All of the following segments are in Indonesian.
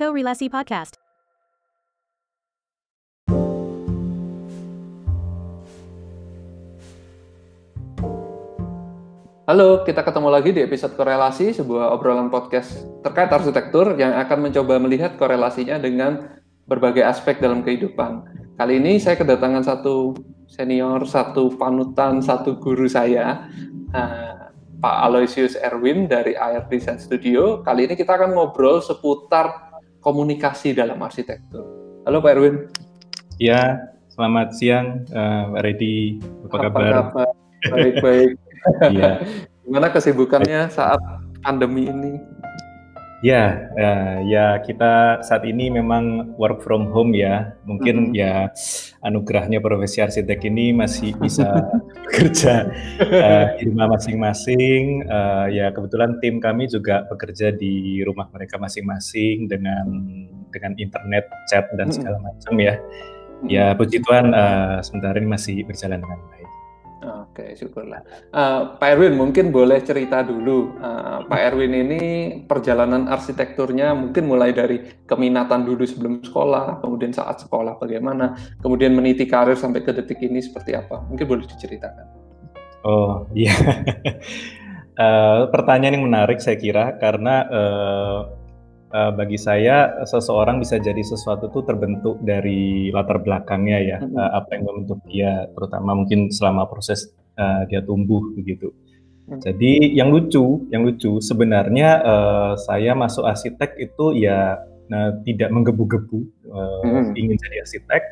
Korelasi Podcast. Halo, kita ketemu lagi di episode korelasi, sebuah obrolan podcast terkait arsitektur yang akan mencoba melihat korelasinya dengan berbagai aspek dalam kehidupan. Kali ini saya kedatangan satu senior, satu panutan, satu guru saya, uh, Pak Aloysius Erwin dari AR Design Studio. Kali ini kita akan ngobrol seputar komunikasi dalam arsitektur. Halo Pak Erwin. Ya, selamat siang uh, Pak Redi. Apa, Apa kabar? kabar? Baik-baik. Iya. Gimana kesibukannya saat pandemi ini? Ya, uh, ya kita saat ini memang work from home ya. Mungkin mm -hmm. ya anugerahnya profesi arsitek ini masih bisa bekerja uh, di rumah masing-masing. Uh, ya kebetulan tim kami juga bekerja di rumah mereka masing-masing dengan dengan internet, chat dan segala macam ya. Ya puji Tuhan uh, sementara ini masih berjalan dengan baik. Oke, syukurlah. Uh, Pak Erwin mungkin boleh cerita dulu. Uh, Pak Erwin ini perjalanan arsitekturnya mungkin mulai dari keminatan dulu sebelum sekolah, kemudian saat sekolah bagaimana, kemudian meniti karir sampai ke detik ini seperti apa. Mungkin boleh diceritakan. Oh iya. uh, pertanyaan yang menarik saya kira karena uh, uh, bagi saya seseorang bisa jadi sesuatu itu terbentuk dari latar belakangnya ya mm -hmm. uh, apa yang membentuk dia terutama mungkin selama proses uh, dia tumbuh begitu. Mm -hmm. Jadi yang lucu, yang lucu sebenarnya uh, saya masuk arsitek itu ya uh, tidak menggebu-gebu uh, mm -hmm. ingin jadi arsitek.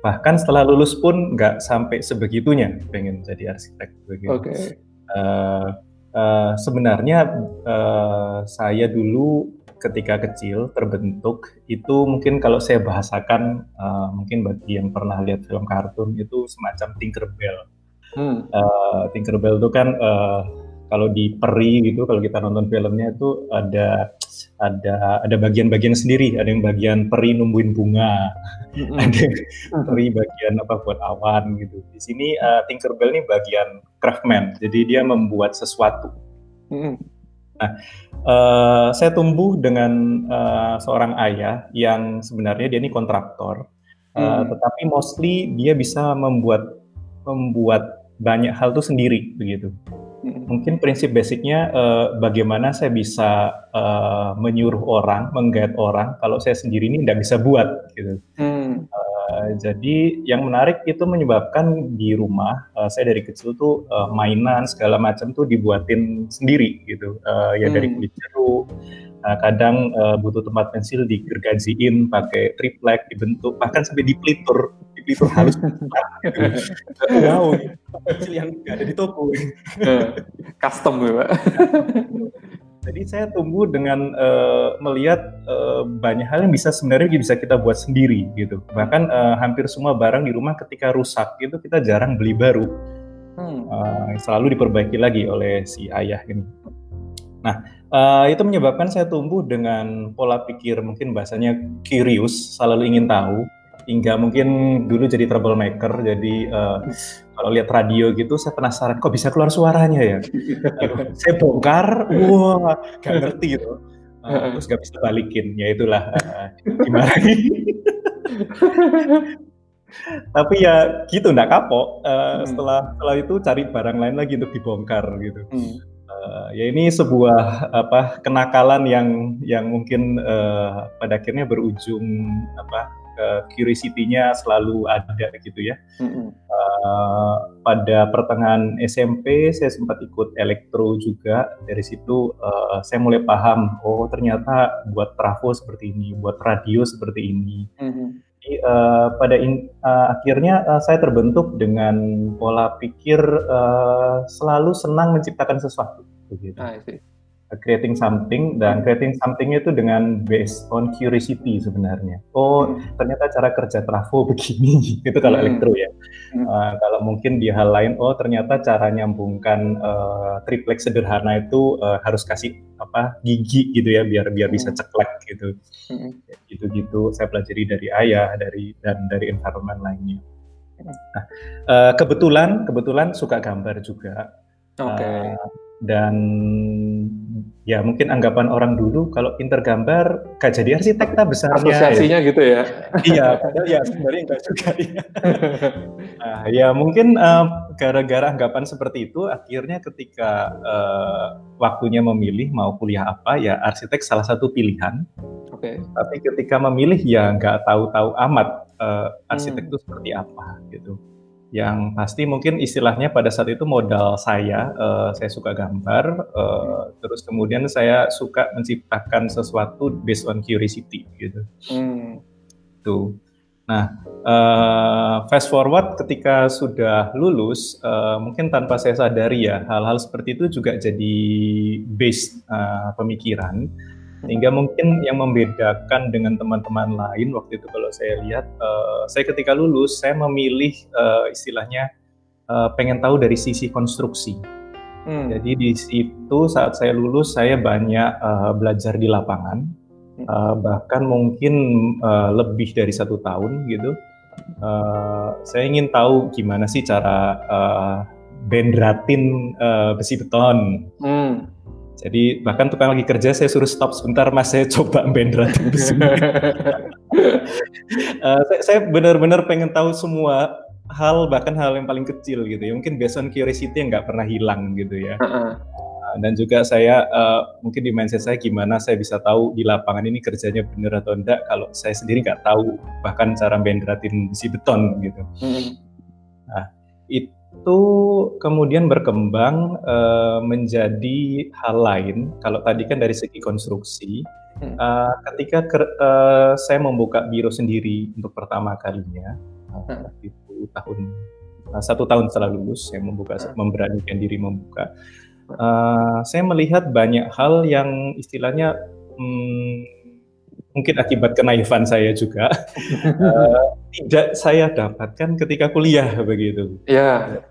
Bahkan setelah lulus pun nggak sampai sebegitunya pengen jadi arsitek. Begitu. Oke. Okay. Uh, uh, sebenarnya uh, saya dulu ketika kecil terbentuk itu mungkin kalau saya bahasakan uh, mungkin bagi yang pernah lihat film kartun itu semacam Tinkerbell. Hmm. Uh, Tinkerbell itu kan uh, kalau di peri gitu kalau kita nonton filmnya itu ada ada ada bagian-bagian sendiri ada yang bagian peri numbuhin bunga mm-hmm. ada peri bagian apa buat awan gitu di sini uh, Tinkerbell ini bagian craftsman jadi dia membuat sesuatu mm-hmm. Nah, uh, saya tumbuh dengan uh, seorang ayah yang sebenarnya dia ini kontraktor, uh, hmm. tetapi mostly dia bisa membuat membuat banyak hal tuh sendiri begitu. Hmm. Mungkin prinsip basicnya uh, bagaimana saya bisa uh, menyuruh orang, menggait orang kalau saya sendiri ini tidak bisa buat gitu. Hmm. Uh, Eh, jadi yang menarik itu menyebabkan di rumah uh, saya dari kecil tuh uh, mainan segala macam tuh dibuatin sendiri gitu. Uh, ya hmm. dari kulit jeruk. Uh, kadang uh, butuh tempat pensil digergajiin pakai triplek dibentuk bahkan sampai dipelitur dipelitur halus pensil yang ada di toko custom ya pak jadi saya tumbuh dengan uh, melihat uh, banyak hal yang bisa sebenarnya bisa kita buat sendiri gitu. Bahkan uh, hampir semua barang di rumah ketika rusak itu kita jarang beli baru. Hmm. Uh, selalu diperbaiki lagi oleh si ayah ini. Nah, uh, itu menyebabkan saya tumbuh dengan pola pikir mungkin bahasanya curious, selalu ingin tahu hingga mungkin dulu jadi troublemaker jadi uh, kalau lihat radio gitu saya penasaran kok bisa keluar suaranya ya? Saya bongkar wah gak ngerti gitu. Uh, terus gak bisa balikin ya itulah uh, gimana? Tapi ya gitu nggak kapok. Uh, hmm. setelah setelah itu cari barang lain lagi untuk dibongkar gitu. Hmm. uh, ya ini sebuah apa kenakalan yang yang mungkin uh, pada akhirnya berujung apa uh, curiosity-nya selalu ada gitu ya. Mm-hmm. Uh, pada pertengahan SMP saya sempat ikut elektro juga. Dari situ uh, saya mulai paham, oh ternyata buat trafo seperti ini, buat radio seperti ini. Mm-hmm. Jadi uh, pada in, uh, akhirnya uh, saya terbentuk dengan pola pikir uh, selalu senang menciptakan sesuatu. Begitu. Ah, creating something dan creating something itu dengan based on curiosity sebenarnya. Oh hmm. ternyata cara kerja trafo begini itu kalau hmm. elektro ya. Hmm. Uh, kalau mungkin di hal lain, oh ternyata cara nyambungkan uh, triplex sederhana itu uh, harus kasih apa gigi gitu ya biar biar hmm. bisa ceklek gitu. Hmm. Gitu-gitu saya pelajari dari ayah dari dan dari environment lainnya. Hmm. Nah, uh, kebetulan kebetulan suka gambar juga. Oke. Okay. Uh, dan ya mungkin anggapan orang dulu kalau pinter gambar gak jadi arsitek tak besarnya asosiasinya ya. gitu ya iya padahal ya sebenarnya enggak juga ya nah, ya mungkin uh, gara-gara anggapan seperti itu akhirnya ketika uh, waktunya memilih mau kuliah apa ya arsitek salah satu pilihan oke okay. tapi ketika memilih ya nggak tahu-tahu amat uh, arsitek hmm. itu seperti apa gitu yang pasti mungkin istilahnya pada saat itu modal saya, uh, saya suka gambar, uh, terus kemudian saya suka menciptakan sesuatu based on curiosity gitu. Hmm. Tuh. Nah, uh, fast forward ketika sudah lulus, uh, mungkin tanpa saya sadari ya hal-hal seperti itu juga jadi base uh, pemikiran sehingga mungkin yang membedakan dengan teman-teman lain waktu itu kalau saya lihat, uh, saya ketika lulus saya memilih uh, istilahnya uh, pengen tahu dari sisi konstruksi. Hmm. Jadi di situ saat saya lulus saya banyak uh, belajar di lapangan, uh, bahkan mungkin uh, lebih dari satu tahun gitu. Uh, saya ingin tahu gimana sih cara uh, bendratin uh, besi beton. Hmm jadi bahkan tukang lagi kerja saya suruh stop sebentar mas saya coba bendera uh, saya, saya benar-benar pengen tahu semua hal bahkan hal yang paling kecil gitu ya mungkin based on curiosity yang nggak pernah hilang gitu ya. Uh, dan juga saya uh, mungkin di mindset saya gimana saya bisa tahu di lapangan ini kerjanya benar atau enggak kalau saya sendiri nggak tahu bahkan cara benderatin besi beton gitu. Hmm. Nah, itu itu kemudian berkembang uh, menjadi hal lain. Kalau tadi kan dari segi konstruksi, hmm. uh, ketika ke, uh, saya membuka biro sendiri untuk pertama kalinya, uh, itu tahun uh, satu tahun setelah lulus, saya membuka, hmm. memberanikan diri membuka. Uh, saya melihat banyak hal yang istilahnya hmm, mungkin akibat kenaifan saya juga uh, tidak saya dapatkan ketika kuliah begitu. Ya.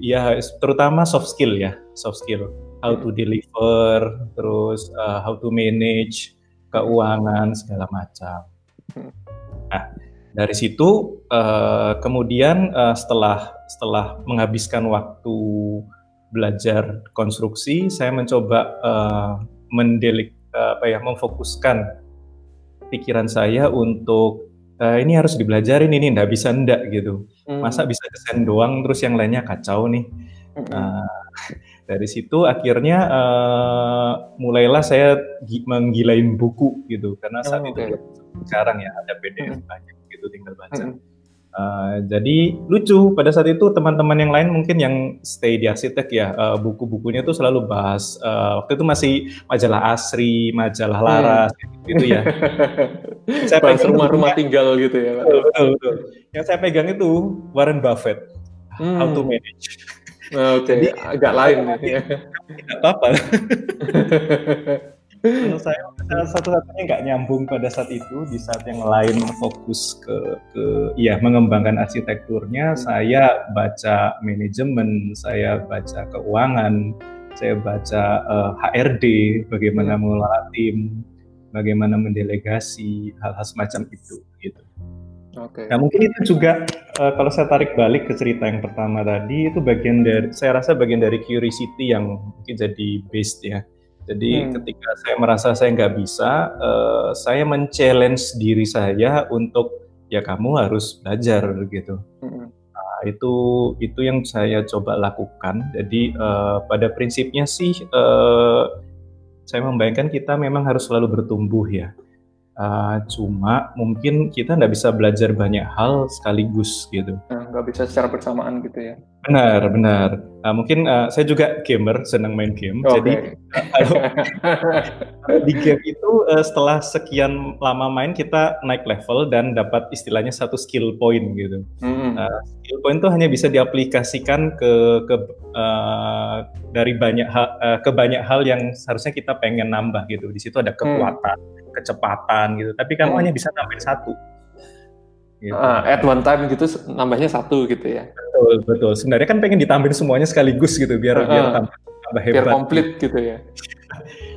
Ya, terutama soft skill ya, soft skill. How to deliver, terus uh, how to manage keuangan segala macam. Nah, dari situ uh, kemudian uh, setelah setelah menghabiskan waktu belajar konstruksi, saya mencoba uh, mendelik uh, apa ya, memfokuskan pikiran saya untuk uh, ini harus dibelajarin ini ndak bisa ndak gitu hmm. masa bisa desain doang terus yang lainnya kacau nih hmm. uh, dari situ akhirnya uh, mulailah saya menggilain buku gitu karena saat oh, itu sekarang ya ada PDF hmm. banyak gitu tinggal baca hmm. Uh, jadi lucu pada saat itu teman-teman yang lain mungkin yang stay di arsitek ya uh, buku-bukunya tuh selalu bahas uh, waktu itu masih majalah Asri, majalah Laras hmm. gitu, ya. saya pegang rumah-rumah tinggal gitu ya. Betul, betul, betul. Yang saya pegang itu Warren Buffett, hmm. How to Manage. Oke, okay. Jadi agak lain ya. Tidak apa-apa. menurut saya satu-satunya nggak nyambung pada saat itu di saat yang lain fokus ke ke ya mengembangkan arsitekturnya saya baca manajemen saya baca keuangan saya baca uh, eh, HRD bagaimana mengelola tim bagaimana mendelegasi hal-hal semacam itu gitu Oke. Okay. Nah mungkin itu juga uh, kalau saya tarik balik ke cerita yang pertama tadi itu bagian dari saya rasa bagian dari curiosity yang mungkin jadi based ya jadi hmm. ketika saya merasa saya nggak bisa, uh, saya men-challenge diri saya untuk ya kamu harus belajar gitu. Hmm. Nah, itu itu yang saya coba lakukan. Jadi uh, pada prinsipnya sih uh, saya membayangkan kita memang harus selalu bertumbuh ya. Uh, cuma mungkin kita nggak bisa belajar banyak hal sekaligus gitu. Nah, nggak bisa secara bersamaan gitu ya. Benar, benar. Uh, mungkin uh, saya juga gamer, senang main game. Okay. Jadi di game itu uh, setelah sekian lama main kita naik level dan dapat istilahnya satu skill point gitu. Mm-hmm. Uh, skill point itu hanya bisa diaplikasikan ke ke uh, dari banyak hal, uh, ke banyak hal yang seharusnya kita pengen nambah gitu. Di situ ada mm. kekuatan. Mm kecepatan gitu tapi kamu hmm. hanya bisa nambahin satu gitu. uh, at one time gitu nambahnya satu gitu ya betul betul sebenarnya kan pengen ditambahin semuanya sekaligus gitu biar uh, biar tambah, tambah hebat biar komplit gitu. gitu ya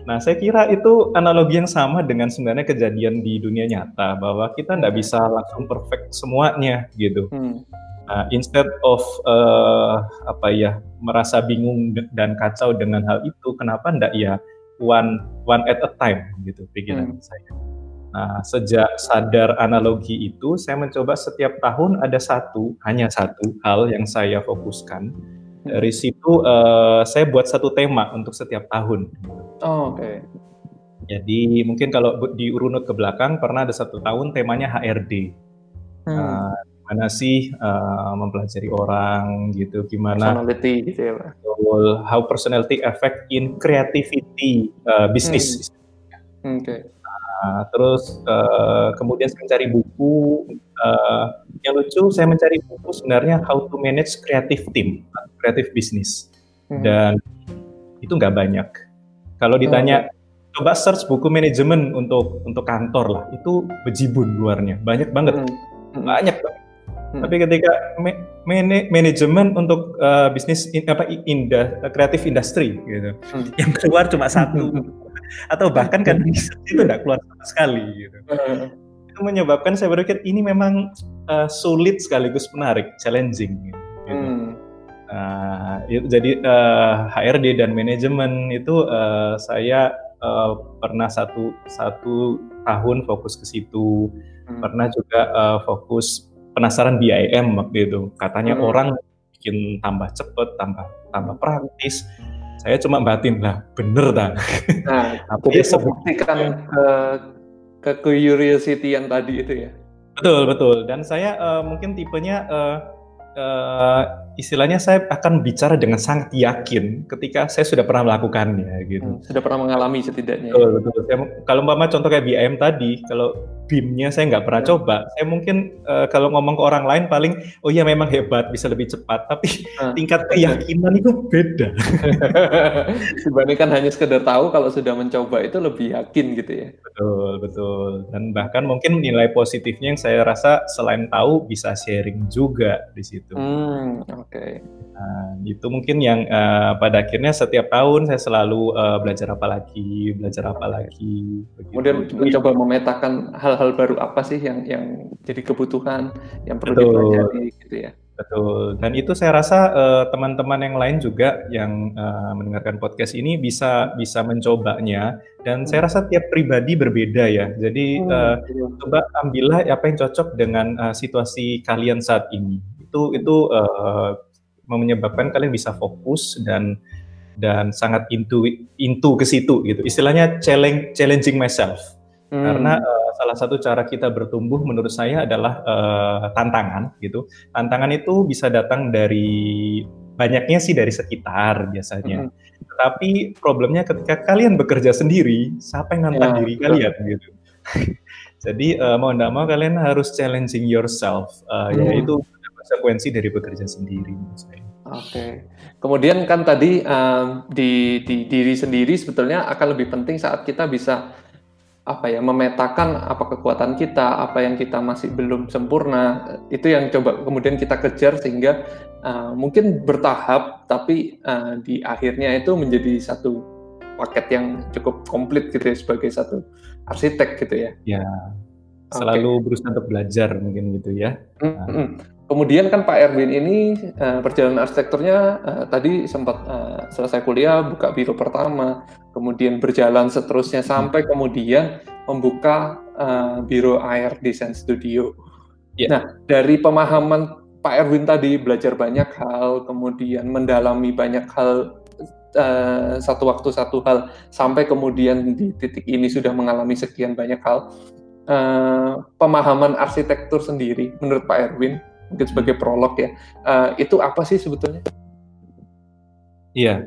Nah, saya kira itu analogi yang sama dengan sebenarnya kejadian di dunia nyata bahwa kita nggak bisa langsung perfect semuanya gitu. Hmm. Nah, instead of uh, apa ya merasa bingung dan kacau dengan hal itu, kenapa ndak ya one one at a time gitu pikiran hmm. saya. Nah, sejak sadar analogi itu, saya mencoba setiap tahun ada satu, hanya satu hal yang saya fokuskan. Hmm. Dari situ uh, saya buat satu tema untuk setiap tahun. Oh, Oke. Okay. Jadi mungkin kalau diurunut ke belakang pernah ada satu tahun temanya HRD. Hmm. Uh, gimana sih uh, mempelajari orang gitu, gimana personality gitu ya, Pak. How personality affect in creativity uh, business. Hmm. Oke. Okay. Nah, terus uh, kemudian saya mencari buku uh, yang lucu, saya mencari buku sebenarnya How to Manage Creative Team, Creative Business, hmm. dan itu nggak banyak. Kalau ditanya oh. coba search buku manajemen untuk untuk kantor lah, itu bejibun luarnya, banyak banget, hmm. Hmm. banyak banget. Hmm. Tapi ketika man manajemen untuk uh, bisnis in, apa inda kreatif industri gitu, hmm. yang keluar cuma satu atau bahkan kan itu tidak keluar sama sekali gitu. Hmm. Itu menyebabkan saya berpikir ini memang uh, sulit sekaligus menarik, challenging gitu. Hmm. Uh, itu, jadi uh, HRD dan manajemen itu uh, saya uh, pernah satu satu tahun fokus ke situ, hmm. pernah juga uh, fokus penasaran BIM waktu itu. Katanya hmm. orang bikin tambah cepet, tambah tambah praktis. Saya cuma batin lah, bener dah. Nah, jadi membuktikan ke ke curiosity yang tadi itu ya. Betul betul. Dan saya uh, mungkin tipenya uh, uh, istilahnya saya akan bicara dengan sangat yakin ketika saya sudah pernah melakukannya gitu. Hmm, sudah pernah mengalami setidaknya. Betul, betul. Saya, kalau Mbak contoh kayak BIM tadi, kalau BIM-nya saya nggak pernah hmm. coba, saya mungkin uh, kalau ngomong ke orang lain paling, oh iya memang hebat, bisa lebih cepat, tapi hmm. tingkat keyakinan itu beda. Dibandingkan hanya sekedar tahu, kalau sudah mencoba itu lebih yakin gitu ya. Betul, betul. Dan bahkan mungkin nilai positifnya yang saya rasa selain tahu bisa sharing juga di situ. Hmm, Oke. Okay. Nah, itu mungkin yang uh, pada akhirnya setiap tahun saya selalu uh, belajar apa lagi, belajar apa lagi. Begitu. Kemudian mencoba memetakan hal-hal baru apa sih yang yang jadi kebutuhan yang perlu Betul. dipelajari gitu ya. Betul. Dan itu saya rasa uh, teman-teman yang lain juga yang uh, mendengarkan podcast ini bisa bisa mencobanya. Dan hmm. saya rasa tiap pribadi berbeda ya. Jadi hmm. uh, coba ambillah apa yang cocok dengan uh, situasi kalian saat ini itu itu uh, menyebabkan kalian bisa fokus dan dan sangat into into ke situ gitu. Istilahnya challenge challenging myself. Hmm. Karena uh, salah satu cara kita bertumbuh menurut saya adalah uh, tantangan gitu. Tantangan itu bisa datang dari banyaknya sih dari sekitar biasanya. Hmm. Tetapi problemnya ketika kalian bekerja sendiri, siapa yang nantang ya, diri betul. kalian gitu. Jadi uh, mau tidak mau kalian harus challenging yourself, uh, hmm. yaitu konsekuensi dari bekerja sendiri menurut saya. Oke. Okay. Kemudian kan tadi um, di, di diri sendiri sebetulnya akan lebih penting saat kita bisa apa ya memetakan apa kekuatan kita, apa yang kita masih belum sempurna. Itu yang coba kemudian kita kejar sehingga uh, mungkin bertahap tapi uh, di akhirnya itu menjadi satu paket yang cukup komplit gitu ya sebagai satu arsitek gitu ya. Ya. Selalu okay. berusaha untuk belajar mungkin gitu ya. Mm -hmm. Kemudian kan Pak Erwin ini uh, perjalanan arsitekturnya uh, tadi sempat uh, selesai kuliah buka biro pertama, kemudian berjalan seterusnya sampai kemudian membuka uh, biro air design studio. Yeah. Nah dari pemahaman Pak Erwin tadi belajar banyak hal, kemudian mendalami banyak hal uh, satu waktu satu hal sampai kemudian di titik ini sudah mengalami sekian banyak hal. Uh, pemahaman arsitektur sendiri menurut Pak Erwin mungkin sebagai prolog ya. Uh, itu apa sih sebetulnya? Iya,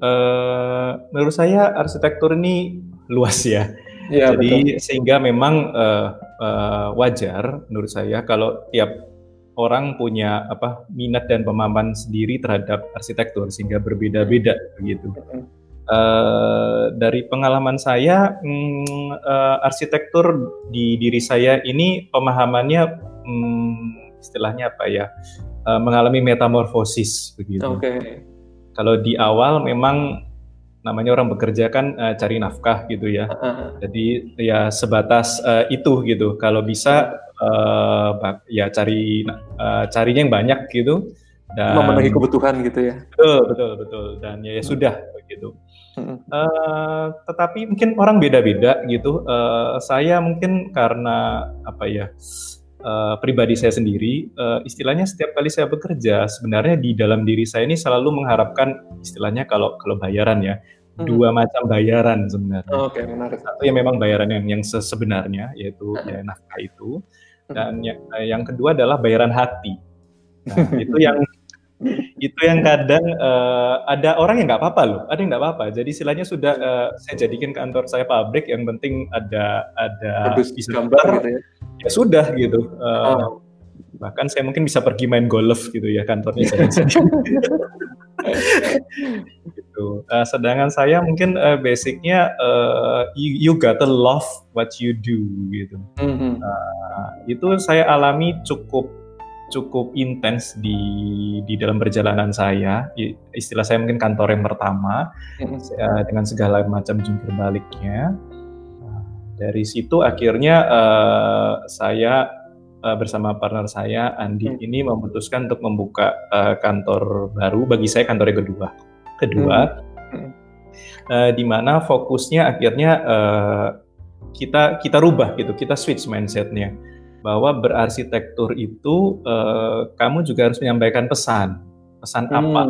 uh, menurut saya arsitektur ini luas ya. ya Jadi betul. sehingga memang uh, uh, wajar menurut saya kalau tiap orang punya apa minat dan pemahaman sendiri terhadap arsitektur sehingga berbeda-beda begitu. Uh, dari pengalaman saya, hmm, uh, arsitektur di diri saya ini pemahamannya hmm, istilahnya apa ya uh, mengalami metamorfosis begitu. Oke. Okay. Kalau di awal memang namanya orang bekerja kan uh, cari nafkah gitu ya. Uh-huh. Jadi ya sebatas uh, itu gitu. Kalau bisa uh, ya cari uh, carinya yang banyak gitu dan memenuhi kebutuhan gitu ya. Betul betul betul dan ya, ya sudah begitu. Uh, tetapi mungkin orang beda-beda gitu. Uh, saya mungkin karena apa ya? uh, pribadi saya sendiri, uh, istilahnya setiap kali saya bekerja, sebenarnya di dalam diri saya ini selalu mengharapkan, istilahnya kalau kalau bayaran ya, hmm. dua macam bayaran sebenarnya. Oh, Oke, okay, menarik. Satu yang memang bayaran yang yang sebenarnya, yaitu hmm. ya nafkah itu, dan yang, yang kedua adalah bayaran hati. Nah, itu yang itu yang kadang uh, ada orang yang nggak apa-apa loh, ada yang nggak apa-apa. Jadi istilahnya sudah uh, saya jadikan kantor saya pabrik, yang penting ada ada bisa gambar gitu ya ya sudah gitu. Uh, oh. Bahkan saya mungkin bisa pergi main golf gitu ya kantornya saya gitu. Uh, sedangkan saya mungkin uh, basicnya uh, you, you gotta love what you do gitu. Mm-hmm. Uh, itu saya alami cukup cukup intens di di dalam perjalanan saya. Istilah saya mungkin kantor yang pertama mm-hmm. dengan segala macam jungkir baliknya dari situ akhirnya uh, saya uh, bersama partner saya Andi hmm. ini memutuskan untuk membuka uh, kantor baru bagi saya kantor yang kedua kedua hmm. uh, di mana fokusnya akhirnya uh, kita kita rubah gitu kita switch mindsetnya bahwa berarsitektur itu uh, kamu juga harus menyampaikan pesan pesan hmm. apa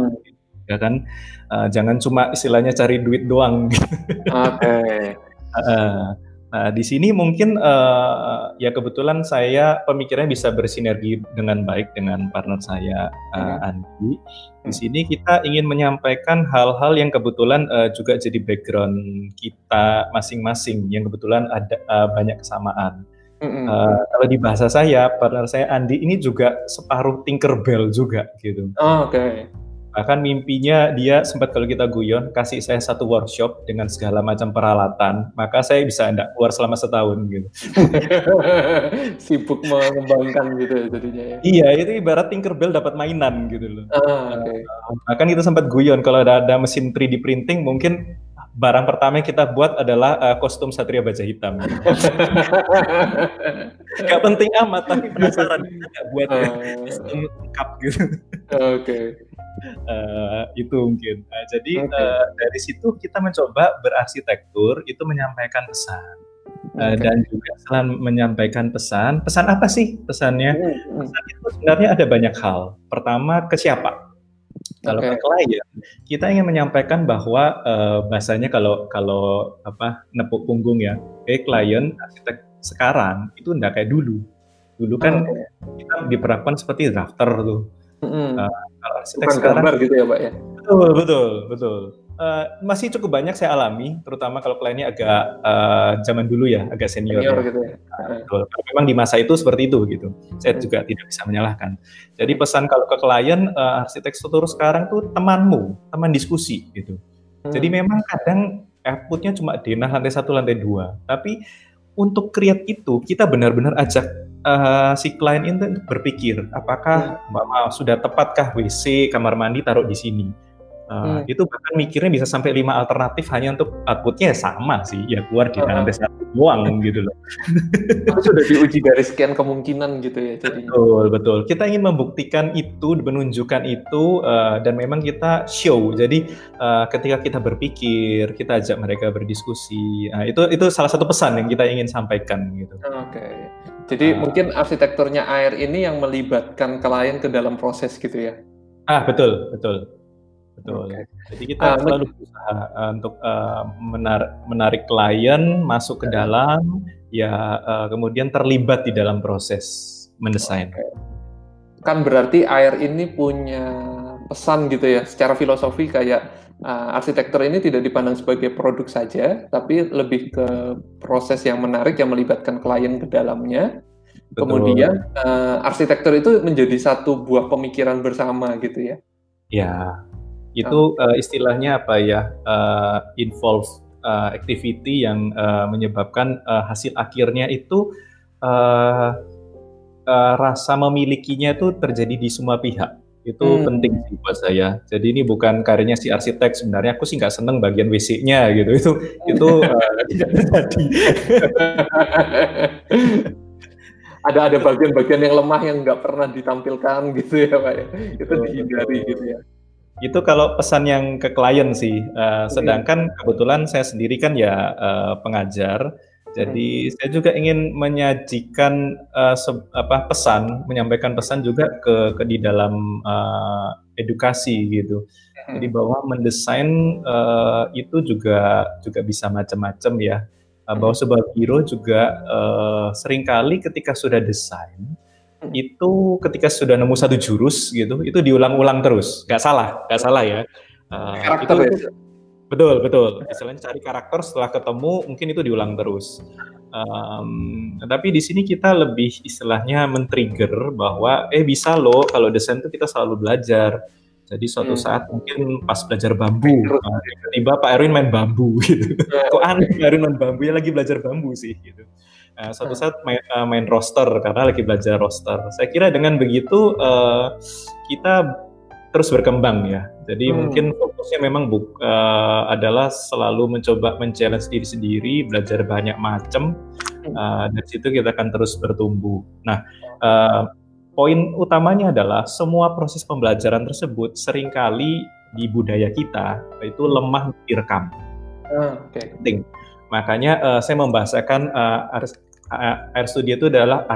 ya kan uh, jangan cuma istilahnya cari duit doang oke okay. uh, Nah, di sini mungkin uh, ya kebetulan saya pemikirannya bisa bersinergi dengan baik dengan partner saya uh, Andi. Di sini kita ingin menyampaikan hal-hal yang kebetulan uh, juga jadi background kita masing-masing yang kebetulan ada uh, banyak kesamaan. Uh, kalau di bahasa saya, partner saya Andi ini juga separuh Tinkerbell juga gitu. Oh, Oke. Okay bahkan mimpinya dia sempat kalau kita guyon kasih saya satu workshop dengan segala macam peralatan maka saya bisa enggak keluar selama setahun gitu sibuk mengembangkan gitu ya jadinya ya iya itu ibarat Tinkerbell dapat mainan gitu loh ah, okay. bahkan kita sempat guyon kalau ada, ada mesin 3D printing mungkin barang pertama yang kita buat adalah uh, kostum Satria Baja Hitam. gak penting amat, tapi penasaran kita gak buat uh, kostum lengkap gitu. Oke. Okay uh, itu mungkin. Uh, jadi okay. uh, eh, dari situ kita mencoba berarsitektur itu menyampaikan pesan. Uh, dan juga selain menyampaikan pesan, pesan apa sih pesannya? Hmm. Pesan itu sebenarnya ada banyak hal. Pertama ke siapa? Kalau okay. ke klien, kita ingin menyampaikan bahwa uh, bahasanya kalau kalau apa nepuk punggung ya, kayak klien arsitek sekarang itu enggak kayak dulu. Dulu kan okay. kita diperlakukan seperti drafter tuh. Mm-hmm. Uh, kalau arsitek Bukan sekarang gambar gitu ya pak ya betul betul betul uh, masih cukup banyak saya alami terutama kalau kliennya agak uh, zaman dulu ya agak senior, senior ya. gitu ya uh, memang di masa itu seperti itu gitu saya mm-hmm. juga tidak bisa menyalahkan jadi pesan kalau ke klien uh, arsitektur sekarang tuh temanmu teman diskusi gitu mm-hmm. jadi memang kadang outputnya cuma denah lantai satu lantai dua tapi untuk create itu kita benar-benar ajak uh, si klien itu berpikir apakah Mbak Ma sudah tepatkah WC kamar mandi taruh di sini. Uh, hmm. Itu bahkan mikirnya bisa sampai lima alternatif hanya untuk outputnya ya sama sih, ya keluar di dalam tes satu doang gitu loh. Itu sudah diuji dari sekian kemungkinan gitu ya jadinya. Betul betul. Kita ingin membuktikan itu, menunjukkan itu, uh, dan memang kita show. Jadi uh, ketika kita berpikir, kita ajak mereka berdiskusi. Uh, itu itu salah satu pesan yang kita ingin sampaikan gitu. Oke. Okay. Jadi uh, mungkin arsitekturnya air ini yang melibatkan klien ke dalam proses gitu ya? Ah betul betul betul. Okay. Jadi kita uh, selalu berusaha uh, untuk uh, menar menarik klien masuk ke dalam, ya uh, kemudian terlibat di dalam proses mendesain. Okay. Kan berarti air ini punya pesan gitu ya, secara filosofi kayak uh, arsitektur ini tidak dipandang sebagai produk saja, tapi lebih ke proses yang menarik yang melibatkan klien ke dalamnya. Betul. Kemudian uh, arsitektur itu menjadi satu buah pemikiran bersama gitu ya. Ya, itu uh, istilahnya apa ya? Uh, involve uh, activity yang uh, menyebabkan uh, hasil akhirnya itu uh, uh, rasa memilikinya itu terjadi di semua pihak itu hmm. penting sih buat saya. Jadi ini bukan karyanya si arsitek sebenarnya aku sih nggak seneng bagian WC-nya gitu. Itu itu tidak terjadi. ada ada bagian-bagian yang lemah yang nggak pernah ditampilkan gitu ya pak ya. Itu dihindari gitu ya. Itu kalau pesan yang ke klien sih. Uh, sedangkan kebetulan saya sendiri kan ya uh, pengajar jadi hmm. saya juga ingin menyajikan uh, apa pesan, menyampaikan pesan juga ke, ke di dalam uh, edukasi gitu. Hmm. Jadi bahwa mendesain uh, itu juga juga bisa macam-macam ya. Uh, bahwa hmm. sebuah biro juga uh, sering kali ketika sudah desain. Itu ketika sudah nemu satu jurus gitu, itu diulang-ulang terus. Gak salah, gak salah ya. Uh, Karakter itu, ya? Betul, betul. Istilahnya cari karakter setelah ketemu mungkin itu diulang terus. Um, tapi di sini kita lebih istilahnya men-trigger bahwa eh bisa loh kalau desain itu kita selalu belajar. Jadi suatu hmm. saat mungkin pas belajar bambu, nah, tiba-tiba Pak Erwin main bambu gitu. Ya. Kok aneh Pak Erwin main bambu ya lagi belajar bambu sih gitu. Nah, suatu saat main, uh, main roster karena lagi belajar roster. Saya kira dengan begitu uh, kita terus berkembang ya. Jadi hmm. mungkin fokusnya memang buk, uh, adalah selalu mencoba men-challenge diri sendiri, belajar banyak macam. Uh, dari situ kita akan terus bertumbuh. Nah, uh, poin utamanya adalah semua proses pembelajaran tersebut sering kali di budaya kita itu lemah direkam. Uh, Oke. Okay. Makanya uh, saya membahasakan uh, Air Studio itu adalah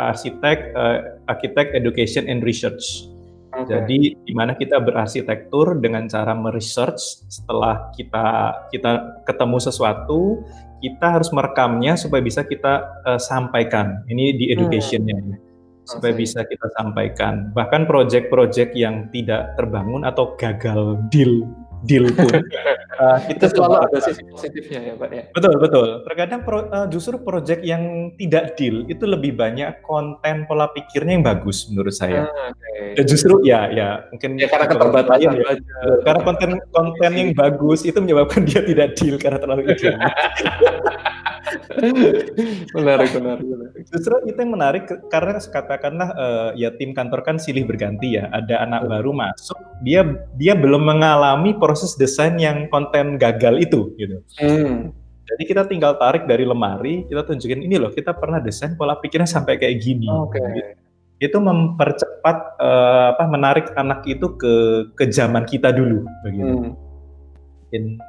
arsitek, uh, arsitek education and research. Okay. Jadi di mana kita berarsitektur dengan cara meresearch setelah kita kita ketemu sesuatu, kita harus merekamnya supaya bisa kita uh, sampaikan. Ini di hmm. educationnya hmm. supaya bisa kita sampaikan. Bahkan proyek-proyek yang tidak terbangun atau gagal deal deal pun uh, kita selalu ada sisi positifnya ya pak ya. Betul betul. Terkadang pro, uh, justru proyek yang tidak deal itu lebih banyak konten pola pikirnya yang bagus menurut saya. Ah, okay. dan justru ya ya mungkin ya karena keterbatasan ya, karena konten konten yang bagus itu menyebabkan dia tidak deal karena terlalu ideal menarik, menarik, menarik. Justru itu yang menarik karena katakanlah uh, ya tim kantor kan silih berganti ya. Ada anak baru masuk, dia dia belum mengalami proses desain yang konten gagal itu gitu. Hmm. Jadi kita tinggal tarik dari lemari, kita tunjukin ini loh, kita pernah desain pola pikirnya sampai kayak gini. Okay. Gitu. Itu mempercepat uh, apa menarik anak itu ke ke zaman kita dulu begitu. Hmm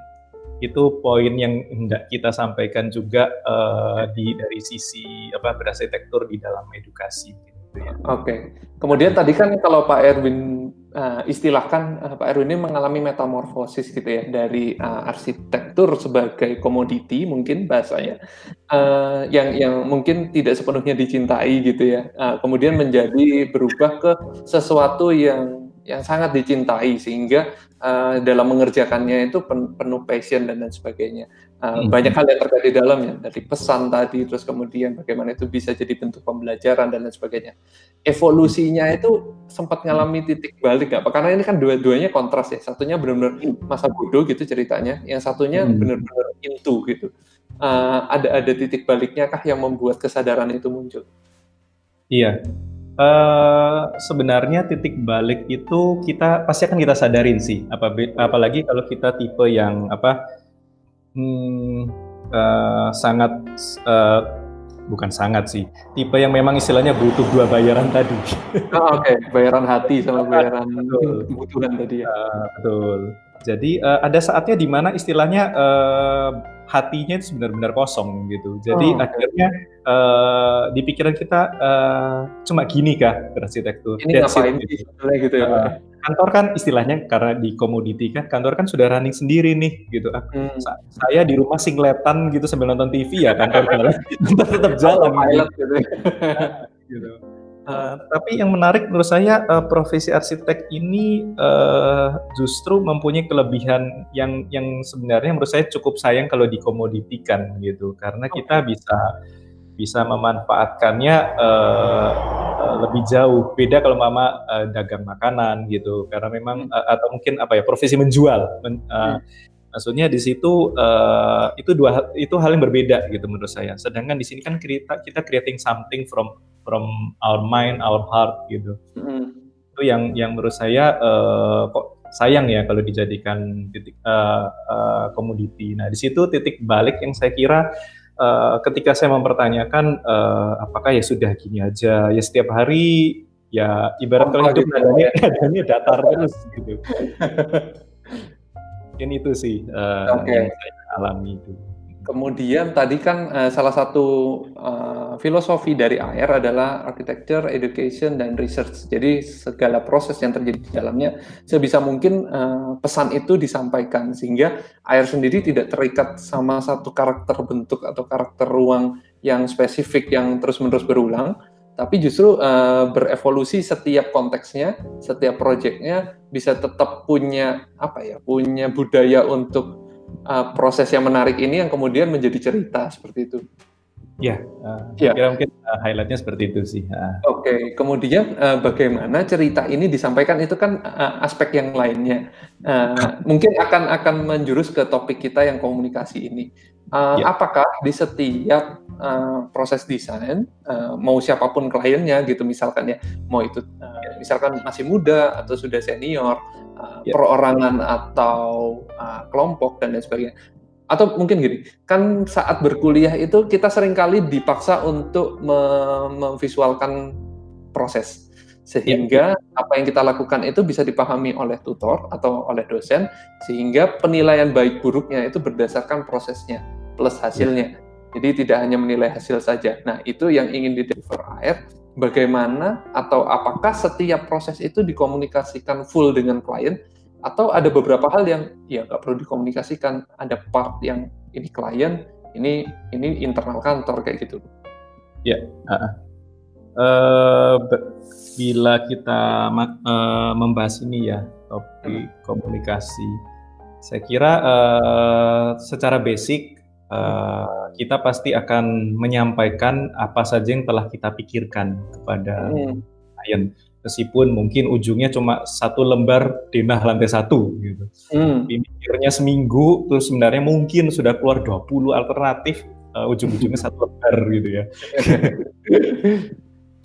itu poin yang hendak kita sampaikan juga uh, di dari sisi apa berarsitektur di dalam edukasi. Gitu ya. Oke. Okay. Kemudian tadi kan kalau Pak Erwin uh, istilahkan uh, Pak Erwin ini mengalami metamorfosis gitu ya dari uh, arsitektur sebagai komoditi mungkin bahasanya uh, yang yang mungkin tidak sepenuhnya dicintai gitu ya. Uh, kemudian menjadi berubah ke sesuatu yang yang sangat dicintai sehingga uh, dalam mengerjakannya itu pen, penuh passion dan lain sebagainya. Uh, hmm. Banyak hal yang terkait di dalamnya dari pesan tadi, terus kemudian bagaimana itu bisa jadi bentuk pembelajaran dan lain sebagainya. Evolusinya itu sempat ngalami titik balik nggak? Karena ini kan dua-duanya kontras ya. Satunya benar-benar masa bodoh gitu ceritanya, yang satunya hmm. benar-benar into gitu. Uh, ada ada titik baliknya kah yang membuat kesadaran itu muncul? Iya, Uh, sebenarnya titik balik itu kita pasti akan kita sadarin sih, apa apalagi kalau kita tipe yang apa hmm, uh, sangat uh, bukan sangat sih, tipe yang memang istilahnya butuh dua bayaran tadi. Oh, Oke, okay. bayaran hati sama bayaran kebutuhan tadi ya. Uh, betul. Jadi uh, ada saatnya di mana istilahnya uh, hatinya itu benar-benar kosong gitu. Jadi oh, akhirnya uh, di pikiran kita uh, cuma gini kah arsitektur. Ini That's ngapain sih gitu. gitu ya. Uh, kantor kan istilahnya karena di komoditi kan kantor kan sudah running sendiri nih gitu. Hmm. Saya di rumah singletan gitu sambil nonton TV ya kantor jalan tetap jalan. gitu. gitu. Uh, tapi yang menarik menurut saya uh, profesi arsitek ini uh, justru mempunyai kelebihan yang yang sebenarnya menurut saya cukup sayang kalau dikomoditikan gitu. Karena kita bisa bisa memanfaatkannya uh, uh, lebih jauh. Beda kalau mama uh, dagang makanan gitu. Karena memang uh, atau mungkin apa ya profesi menjual. Men, uh, maksudnya di situ uh, itu dua itu hal yang berbeda gitu menurut saya. Sedangkan di sini kan kita kita creating something from from our mind, our heart gitu. Mm. Itu yang yang menurut saya uh, kok sayang ya kalau dijadikan titik uh, uh, komoditi. Nah di situ titik balik yang saya kira uh, ketika saya mempertanyakan uh, apakah ya sudah gini aja ya setiap hari ya ibarat kalau hidup nadanya, nadanya datar terus gitu. Mungkin itu sih uh, okay. yang saya alami itu. Kemudian tadi kan uh, salah satu uh, filosofi dari AR adalah architecture, education, dan research. Jadi segala proses yang terjadi di dalamnya sebisa mungkin uh, pesan itu disampaikan sehingga AR sendiri tidak terikat sama satu karakter bentuk atau karakter ruang yang spesifik yang terus-menerus berulang, tapi justru uh, berevolusi setiap konteksnya, setiap proyeknya bisa tetap punya apa ya, punya budaya untuk uh, proses yang menarik ini yang kemudian menjadi cerita seperti itu. Ya, uh, ya. kira mungkin uh, highlightnya seperti itu sih. Uh. Oke, okay. kemudian uh, bagaimana cerita ini disampaikan itu kan uh, aspek yang lainnya. Uh, mungkin akan akan menjurus ke topik kita yang komunikasi ini. Uh, ya. Apakah di setiap uh, proses desain, uh, mau siapa pun kliennya gitu misalkan ya, mau itu uh, misalkan masih muda atau sudah senior, uh, yeah. perorangan atau uh, kelompok dan lain sebagainya. Atau mungkin gini, kan saat berkuliah itu kita sering kali dipaksa untuk memvisualkan proses sehingga yeah. apa yang kita lakukan itu bisa dipahami oleh tutor atau oleh dosen sehingga penilaian baik buruknya itu berdasarkan prosesnya plus hasilnya. Yeah. Jadi tidak hanya menilai hasil saja. Nah, itu yang ingin di deliver AR bagaimana atau apakah setiap proses itu dikomunikasikan full dengan klien atau ada beberapa hal yang ya nggak perlu dikomunikasikan. Ada part yang ini klien ini ini internal kantor kayak gitu. Ya uh, uh, bila kita uh, membahas ini ya topik komunikasi saya kira uh, secara basic uh, kita pasti akan menyampaikan apa saja yang telah kita pikirkan kepada hmm. klien meskipun mungkin ujungnya cuma satu lembar denah lantai satu gitu. Hmm. Pikirnya seminggu terus sebenarnya mungkin sudah keluar 20 alternatif uh, ujung-ujungnya satu lembar gitu ya.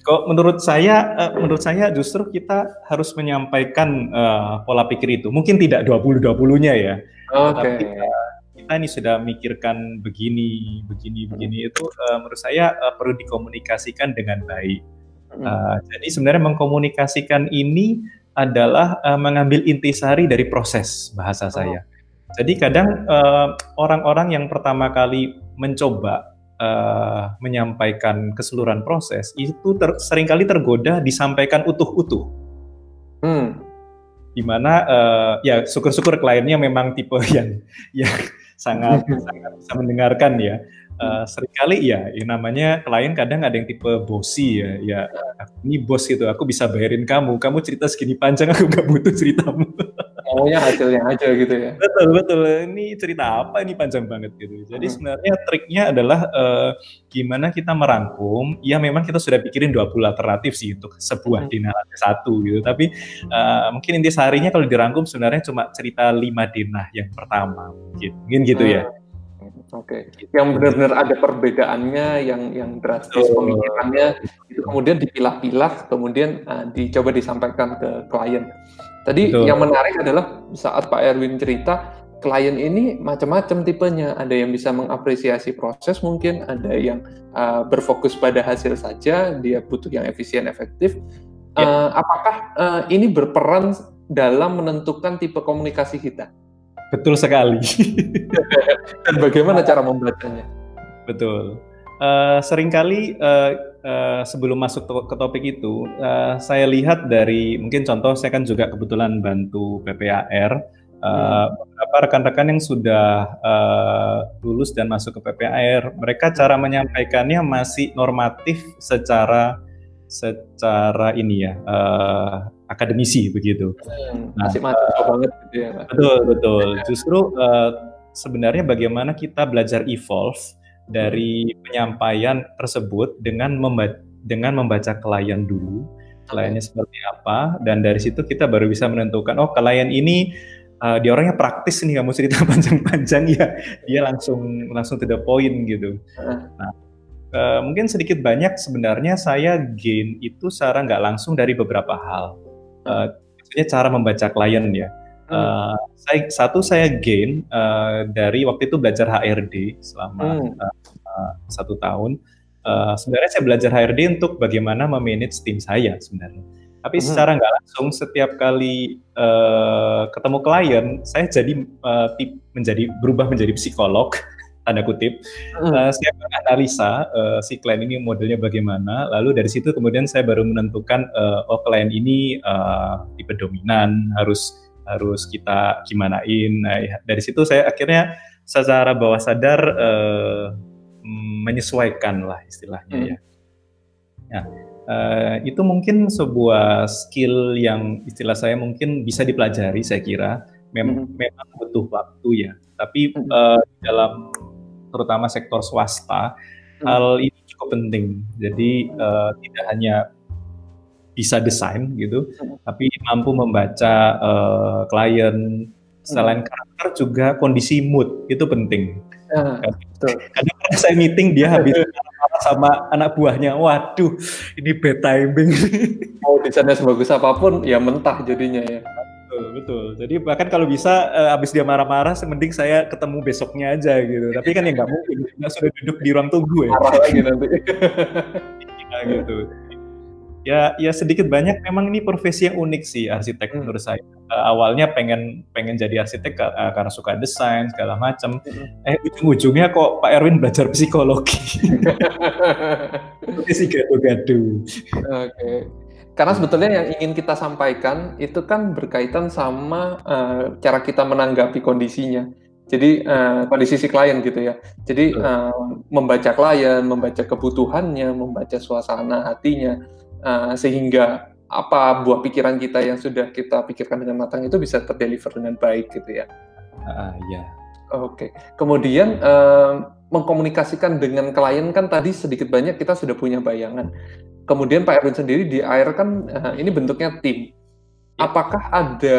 Kok menurut saya uh, menurut saya justru kita harus menyampaikan uh, pola pikir itu. Mungkin tidak 20-20-nya ya. Oke. Okay. Tapi uh, kita ini sudah mikirkan begini, begini, begini itu uh, menurut saya uh, perlu dikomunikasikan dengan baik. Uh, jadi sebenarnya mengkomunikasikan ini adalah uh, mengambil intisari dari proses bahasa oh. saya. Jadi kadang orang-orang uh, yang pertama kali mencoba uh, menyampaikan keseluruhan proses itu ter sering kali tergoda disampaikan utuh-utuh. Hmm. Di mana uh, ya syukur-syukur kliennya memang tipe yang yang sangat sangat bisa mendengarkan ya. Uh, sering kali ya, ya namanya klien kadang ada yang tipe bosi ya, ya ini bos gitu, aku bisa bayarin kamu, kamu cerita segini panjang aku nggak butuh ceritamu. Maunya hasilnya aja gitu ya. Betul betul, ini cerita apa ini panjang banget gitu. Jadi hmm. sebenarnya triknya adalah uh, gimana kita merangkum, ya memang kita sudah pikirin 20 alternatif sih untuk sebuah hmm. dinah satu gitu, tapi uh, mungkin inti seharinya kalau dirangkum sebenarnya cuma cerita lima dinah yang pertama, gitu. mungkin gitu ya. hmm. ya. Oke, okay. yang benar-benar ada perbedaannya, yang yang drastis pemikirannya, itu kemudian dipilah-pilah, kemudian uh, dicoba disampaikan ke klien. Tadi Betul. yang menarik adalah saat Pak Erwin cerita, klien ini macam-macam tipenya. Ada yang bisa mengapresiasi proses mungkin, ada yang uh, berfokus pada hasil saja, dia butuh yang efisien, efektif. Ya. Uh, apakah uh, ini berperan dalam menentukan tipe komunikasi kita? Betul sekali. Dan bagaimana cara membacanya? Betul. Uh, sering kali uh, uh, sebelum masuk to ke topik itu, uh, saya lihat dari mungkin contoh saya kan juga kebetulan bantu PPAR. Uh, hmm. beberapa rekan-rekan yang sudah uh, lulus dan masuk ke PPAR, mereka cara menyampaikannya masih normatif secara secara ini ya uh, akademisi begitu. Hmm, nah, masih uh, banget gitu ya. Betul betul. Justru uh, sebenarnya bagaimana kita belajar evolve dari penyampaian tersebut dengan membaca dengan membaca klien dulu kliennya seperti apa dan dari situ kita baru bisa menentukan oh klien ini uh, dia orangnya praktis nih kamu cerita panjang-panjang ya dia langsung langsung to the point gitu. Nah uh, mungkin sedikit banyak sebenarnya saya gain itu secara nggak langsung dari beberapa hal. uh, maksudnya cara membaca klien ya. Uh, saya satu saya gain uh, dari waktu itu belajar HRD selama hmm. uh, uh, satu tahun. Uh, sebenarnya saya belajar HRD untuk bagaimana memanage tim saya sebenarnya. Tapi hmm. secara nggak langsung setiap kali uh, ketemu klien, saya jadi uh, tip, menjadi berubah menjadi psikolog tanda kutip. Hmm. Uh, saya analisa uh, si klien ini modelnya bagaimana, lalu dari situ kemudian saya baru menentukan uh, oh klien ini uh, tipe dominan harus harus kita gimanain. Nah, ya, dari situ saya akhirnya secara bawah sadar uh, menyesuaikan lah istilahnya hmm. ya. Ya, uh, itu mungkin sebuah skill yang istilah saya mungkin bisa dipelajari saya kira. Mem hmm. Memang butuh waktu ya. Tapi hmm. uh, dalam terutama sektor swasta hmm. hal ini cukup penting. Jadi uh, tidak hanya bisa desain gitu, hmm. tapi mampu membaca uh, klien selain hmm. karakter juga kondisi mood itu penting. Uh, Kadang saya meeting dia habis sama anak buahnya, waduh ini bad timing. Mau desainnya sebagus apa pun ya mentah jadinya ya. Betul, betul. Jadi bahkan kalau bisa uh, habis dia marah-marah, mending saya ketemu besoknya aja gitu. Tapi kan ya nggak mungkin, kita sudah duduk di ruang tunggu ya. Marah lagi nanti. ya, gitu ya ya sedikit banyak memang ini profesi yang unik sih arsitek hmm. menurut saya uh, awalnya pengen pengen jadi arsitek uh, karena suka desain segala macam hmm. eh ujung-ujungnya kok Pak Erwin belajar psikologi profesi gaduh-gaduh oke okay. Karena sebetulnya yang ingin kita sampaikan itu kan berkaitan sama uh, cara kita menanggapi kondisinya. Jadi uh, kondisi si klien gitu ya. Jadi uh, membaca klien, membaca kebutuhannya, membaca suasana hatinya uh, sehingga apa buah pikiran kita yang sudah kita pikirkan dengan matang itu bisa terdeliver dengan baik gitu ya. Uh, ya. Oke. Okay. Kemudian uh, mengkomunikasikan dengan klien kan tadi sedikit banyak kita sudah punya bayangan. Kemudian Pak Erwin sendiri di air kan uh, ini bentuknya tim. Ya. Apakah ada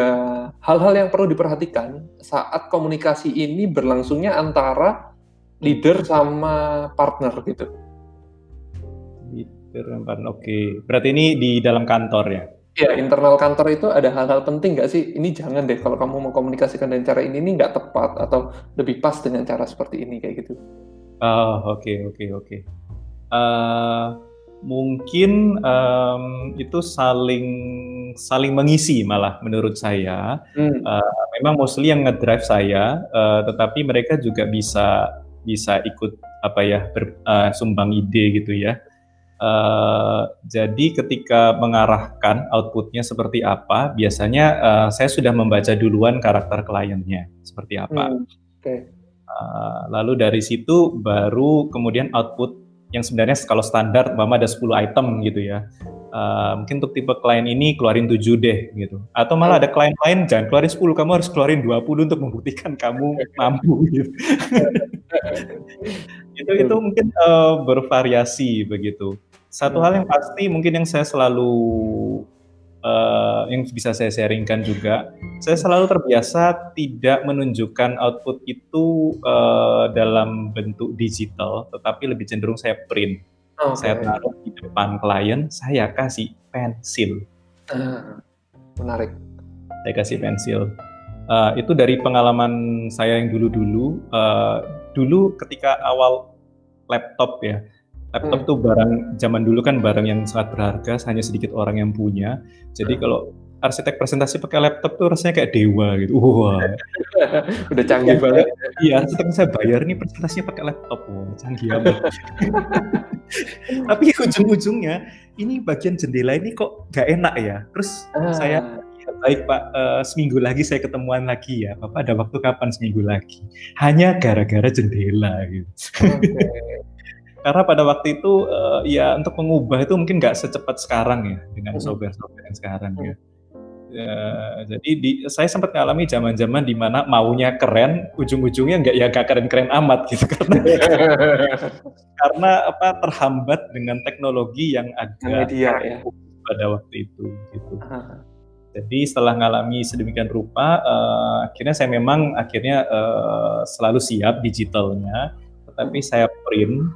hal-hal yang perlu diperhatikan saat komunikasi ini berlangsungnya antara leader sama partner gitu? Oke, okay. berarti ini di dalam kantor ya? Iya, internal kantor itu ada hal-hal penting nggak sih? Ini jangan deh kalau kamu mengkomunikasikan dengan cara ini, ini nggak tepat atau lebih pas dengan cara seperti ini kayak gitu. Oh, oke, okay, oke, okay, oke. Okay. Uh, eh, mungkin um, itu saling saling mengisi malah menurut saya. Hmm. Uh, memang mostly yang ngedrive saya, uh, tetapi mereka juga bisa bisa ikut apa ya ber, uh, sumbang ide gitu ya. Uh, jadi ketika mengarahkan outputnya seperti apa, biasanya uh, saya sudah membaca duluan karakter kliennya seperti apa. Hmm, okay. uh, lalu dari situ baru kemudian output yang sebenarnya kalau standar, mama ada 10 item gitu ya. Uh, mungkin untuk tipe klien ini keluarin 7 deh gitu. Atau malah ada klien lain jangan keluarin 10, kamu harus keluarin 20 untuk membuktikan kamu mampu gitu. itu itu mungkin uh, bervariasi begitu. Satu hal yang pasti mungkin yang saya selalu uh, yang bisa saya sharingkan juga, saya selalu terbiasa tidak menunjukkan output itu uh, dalam bentuk digital, tetapi lebih cenderung saya print. Okay. Saya taruh di depan klien, saya kasih pensil. Uh, menarik. Saya kasih pensil. Uh, itu dari pengalaman saya yang dulu-dulu. Uh, dulu ketika awal laptop ya, laptop hmm. tuh barang zaman dulu kan barang yang sangat berharga, hanya sedikit orang yang punya. Jadi hmm. kalau arsitek presentasi pakai laptop tuh rasanya kayak dewa gitu. Wah. Udah canggih ya, banget. Iya, setelah saya bayar nih presentasinya pakai laptop. Wah, canggih amat. Tapi ujung-ujungnya ini bagian jendela ini kok gak enak ya. Terus ah. saya ya, baik Pak, uh, seminggu lagi saya ketemuan lagi ya. Bapak ada waktu kapan seminggu lagi? Hanya gara-gara jendela gitu. Okay karena pada waktu itu uh, ya untuk mengubah itu mungkin nggak secepat sekarang ya dengan software-software yang sekarang ya. ya jadi di, saya sempat mengalami zaman-zaman di mana maunya keren, ujung-ujungnya nggak ya nggak keren-keren amat gitu. Karena karena apa terhambat dengan teknologi yang agak media ya. pada waktu itu gitu. Jadi setelah mengalami sedemikian rupa, uh, akhirnya saya memang akhirnya uh, selalu siap digitalnya, tetapi saya print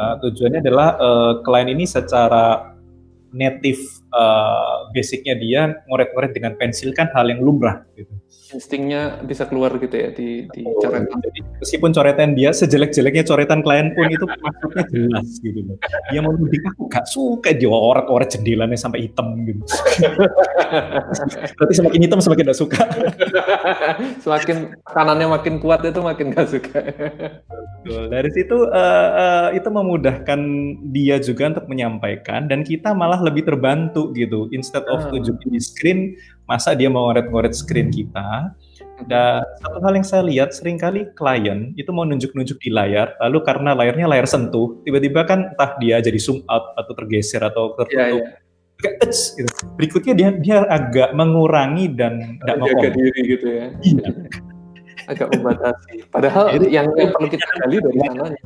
Uh, tujuannya adalah uh, klien ini secara native uh, basicnya dia ngoret-ngoret dengan pensil kan hal yang lumrah gitu instingnya bisa keluar gitu ya di, di oh, coretan. Jadi meskipun coretan dia sejelek-jeleknya coretan klien pun itu maksudnya jelas gitu loh. Dia mau mudik aku gak suka dia orat-orat jendelanya sampai hitam gitu. Berarti semakin hitam semakin gak suka. semakin kanannya makin kuat itu makin gak suka. Betul. Dari situ uh, uh, itu memudahkan dia juga untuk menyampaikan dan kita malah lebih terbantu gitu. Instead of tunjukin di screen, masa dia mau ngoret-ngoret screen kita dan satu hal yang saya lihat sering kali klien itu mau nunjuk-nunjuk di layar lalu karena layarnya layar sentuh tiba-tiba kan entah dia jadi zoom out atau tergeser atau tertutup yeah, yeah. kayak gitu. berikutnya dia dia agak mengurangi dan tidak mau diri gitu ya iya. agak membatasi padahal Jadi, yang, yang perlu kita gali dari sana oke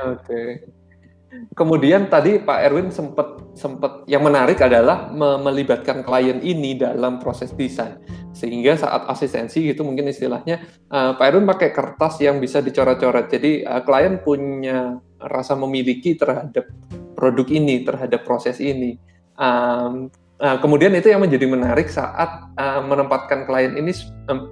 okay. Kemudian tadi Pak Erwin sempat sempat yang menarik adalah me melibatkan klien ini dalam proses desain. Sehingga saat asistensi gitu mungkin istilahnya uh, Pak Erwin pakai kertas yang bisa dicoret-coret. Jadi uh, klien punya rasa memiliki terhadap produk ini, terhadap proses ini. Um, uh, kemudian itu yang menjadi menarik saat uh, menempatkan klien ini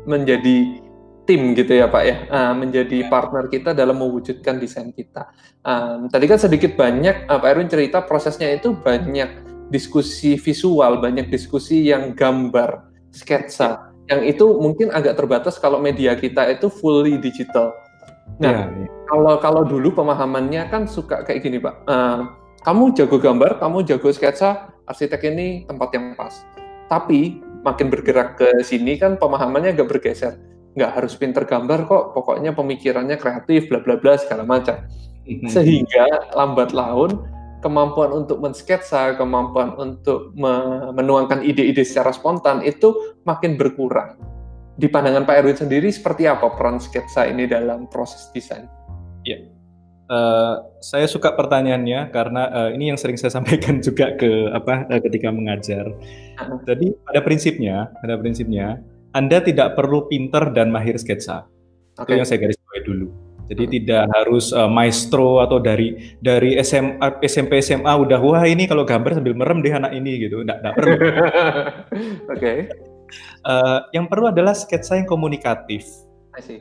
menjadi tim gitu ya Pak ya, uh, menjadi partner kita dalam mewujudkan desain kita. Um, tadi kan sedikit banyak uh, Pak Erwin cerita prosesnya itu banyak diskusi visual, banyak diskusi yang gambar, sketsa, yang itu mungkin agak terbatas kalau media kita itu fully digital. Nah, ya, ya. kalau kalau dulu pemahamannya kan suka kayak gini Pak, uh, kamu jago gambar, kamu jago sketsa, arsitek ini tempat yang pas. Tapi makin bergerak ke sini kan pemahamannya agak bergeser nggak harus pinter gambar kok, pokoknya pemikirannya kreatif, bla bla bla segala macam. Mhm. Sehingga lambat laun kemampuan untuk mensketsa, kemampuan untuk menuangkan ide-ide secara spontan itu makin berkurang. Di pandangan Pak Erwin sendiri seperti apa peran sketsa ini dalam proses desain? Ya, uh, saya suka pertanyaannya karena uh, ini yang sering saya sampaikan juga ke apa uh, ketika mengajar. Jadi pada prinsipnya, pada prinsipnya anda tidak perlu pinter dan mahir sketsa. Okay. Itu yang saya garis bawahi dulu. Jadi hmm. tidak harus uh, maestro atau dari dari SMA, SMP SMA udah wah ini kalau gambar sambil merem deh anak ini gitu. Enggak, enggak perlu. Oke. okay. Uh, yang perlu adalah sketsa yang komunikatif. I see.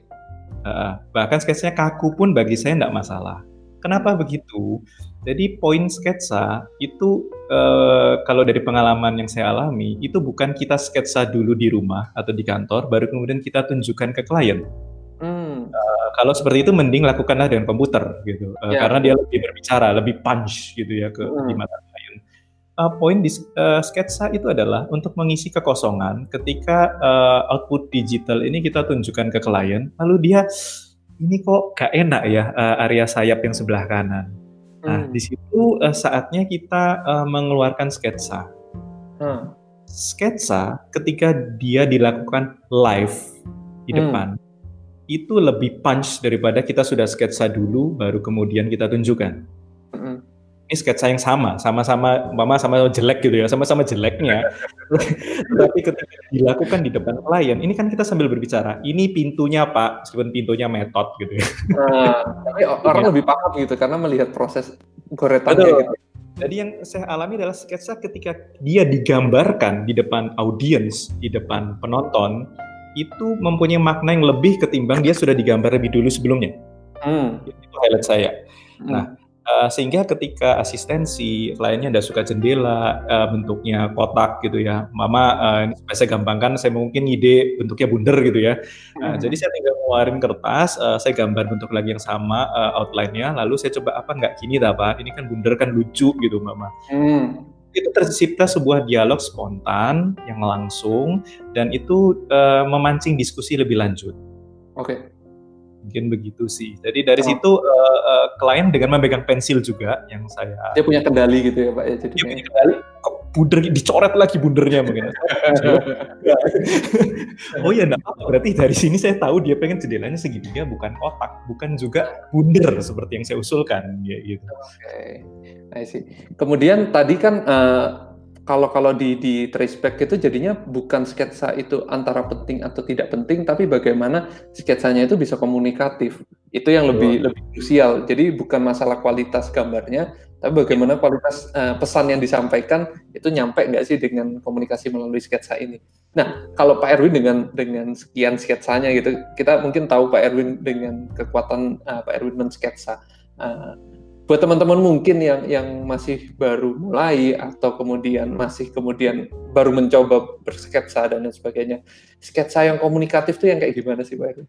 Uh, bahkan sketsanya kaku pun bagi saya enggak masalah. Kenapa begitu? Jadi poin sketsa itu uh, kalau dari pengalaman yang saya alami itu bukan kita sketsa dulu di rumah atau di kantor, baru kemudian kita tunjukkan ke klien. Hmm. Uh, kalau seperti itu mending lakukanlah dengan komputer gitu, uh, karena dia lebih berbicara, lebih punch gitu ya ke hmm. di mata klien. Uh, poin di uh, sketsa itu adalah untuk mengisi kekosongan ketika uh, output digital ini kita tunjukkan ke klien, lalu dia ini kok gak enak ya uh, area sayap yang sebelah kanan Nah, hmm. di situ uh, saatnya kita uh, mengeluarkan sketsa. Hmm. Sketsa ketika dia dilakukan live di hmm. depan itu lebih punch daripada kita sudah sketsa dulu baru kemudian kita tunjukkan. Ini sketsa yang sama, sama-sama mama sama jelek gitu ya, sama-sama jeleknya. Tapi ketika dilakukan di depan klien, ini kan kita sambil berbicara, ini pintunya Pak, meskipun pintunya metode gitu ya. Nah, tapi orang lebih paham gitu karena melihat proses goretannya gitu. Jadi yang saya alami adalah sketsa ketika dia digambarkan di depan audiens, di depan penonton, itu mempunyai makna yang lebih ketimbang dia sudah digambar lebih dulu sebelumnya. Hmm. Itu highlight saya. Hmm. Nah, Uh, sehingga ketika asistensi kliennya tidak suka jendela uh, bentuknya kotak gitu ya, mama uh, ini supaya saya gampangkan, saya mungkin ide bentuknya bundar gitu ya. Uh, hmm. Jadi saya tinggal ngeluarin kertas, uh, saya gambar bentuk lagi yang sama uh, outline-nya, lalu saya coba apa nggak gini pak? Ini kan bundar kan lucu gitu mama. Hmm. Itu tercipta sebuah dialog spontan yang langsung dan itu uh, memancing diskusi lebih lanjut. Oke. Okay mungkin begitu sih. Jadi dari oh. situ uh, uh, klien dengan memegang pensil juga yang saya dia punya kendali gitu ya pak ya. Jadi dia punya kendali. Bunder dicoret lagi bundernya mungkin. oh iya, nah, berarti dari sini saya tahu dia pengen jendelanya segitiga bukan kotak, bukan juga bunder seperti yang saya usulkan ya gitu. Oke, okay. sih. Kemudian tadi kan uh, kalau kalau di di traceback itu jadinya bukan sketsa itu antara penting atau tidak penting, tapi bagaimana sketsanya itu bisa komunikatif. Itu yang lebih oh. lebih krusial. Jadi bukan masalah kualitas gambarnya, tapi bagaimana kualitas uh, pesan yang disampaikan itu nyampe nggak sih dengan komunikasi melalui sketsa ini. Nah, kalau Pak Erwin dengan dengan sekian sketsanya gitu, kita mungkin tahu Pak Erwin dengan kekuatan uh, Pak Erwin mensketsa. Uh, buat teman-teman mungkin yang yang masih baru mulai atau kemudian masih kemudian baru mencoba bersketsa dan lain sebagainya, sketsa yang komunikatif itu yang kayak gimana sih Pak Erwin?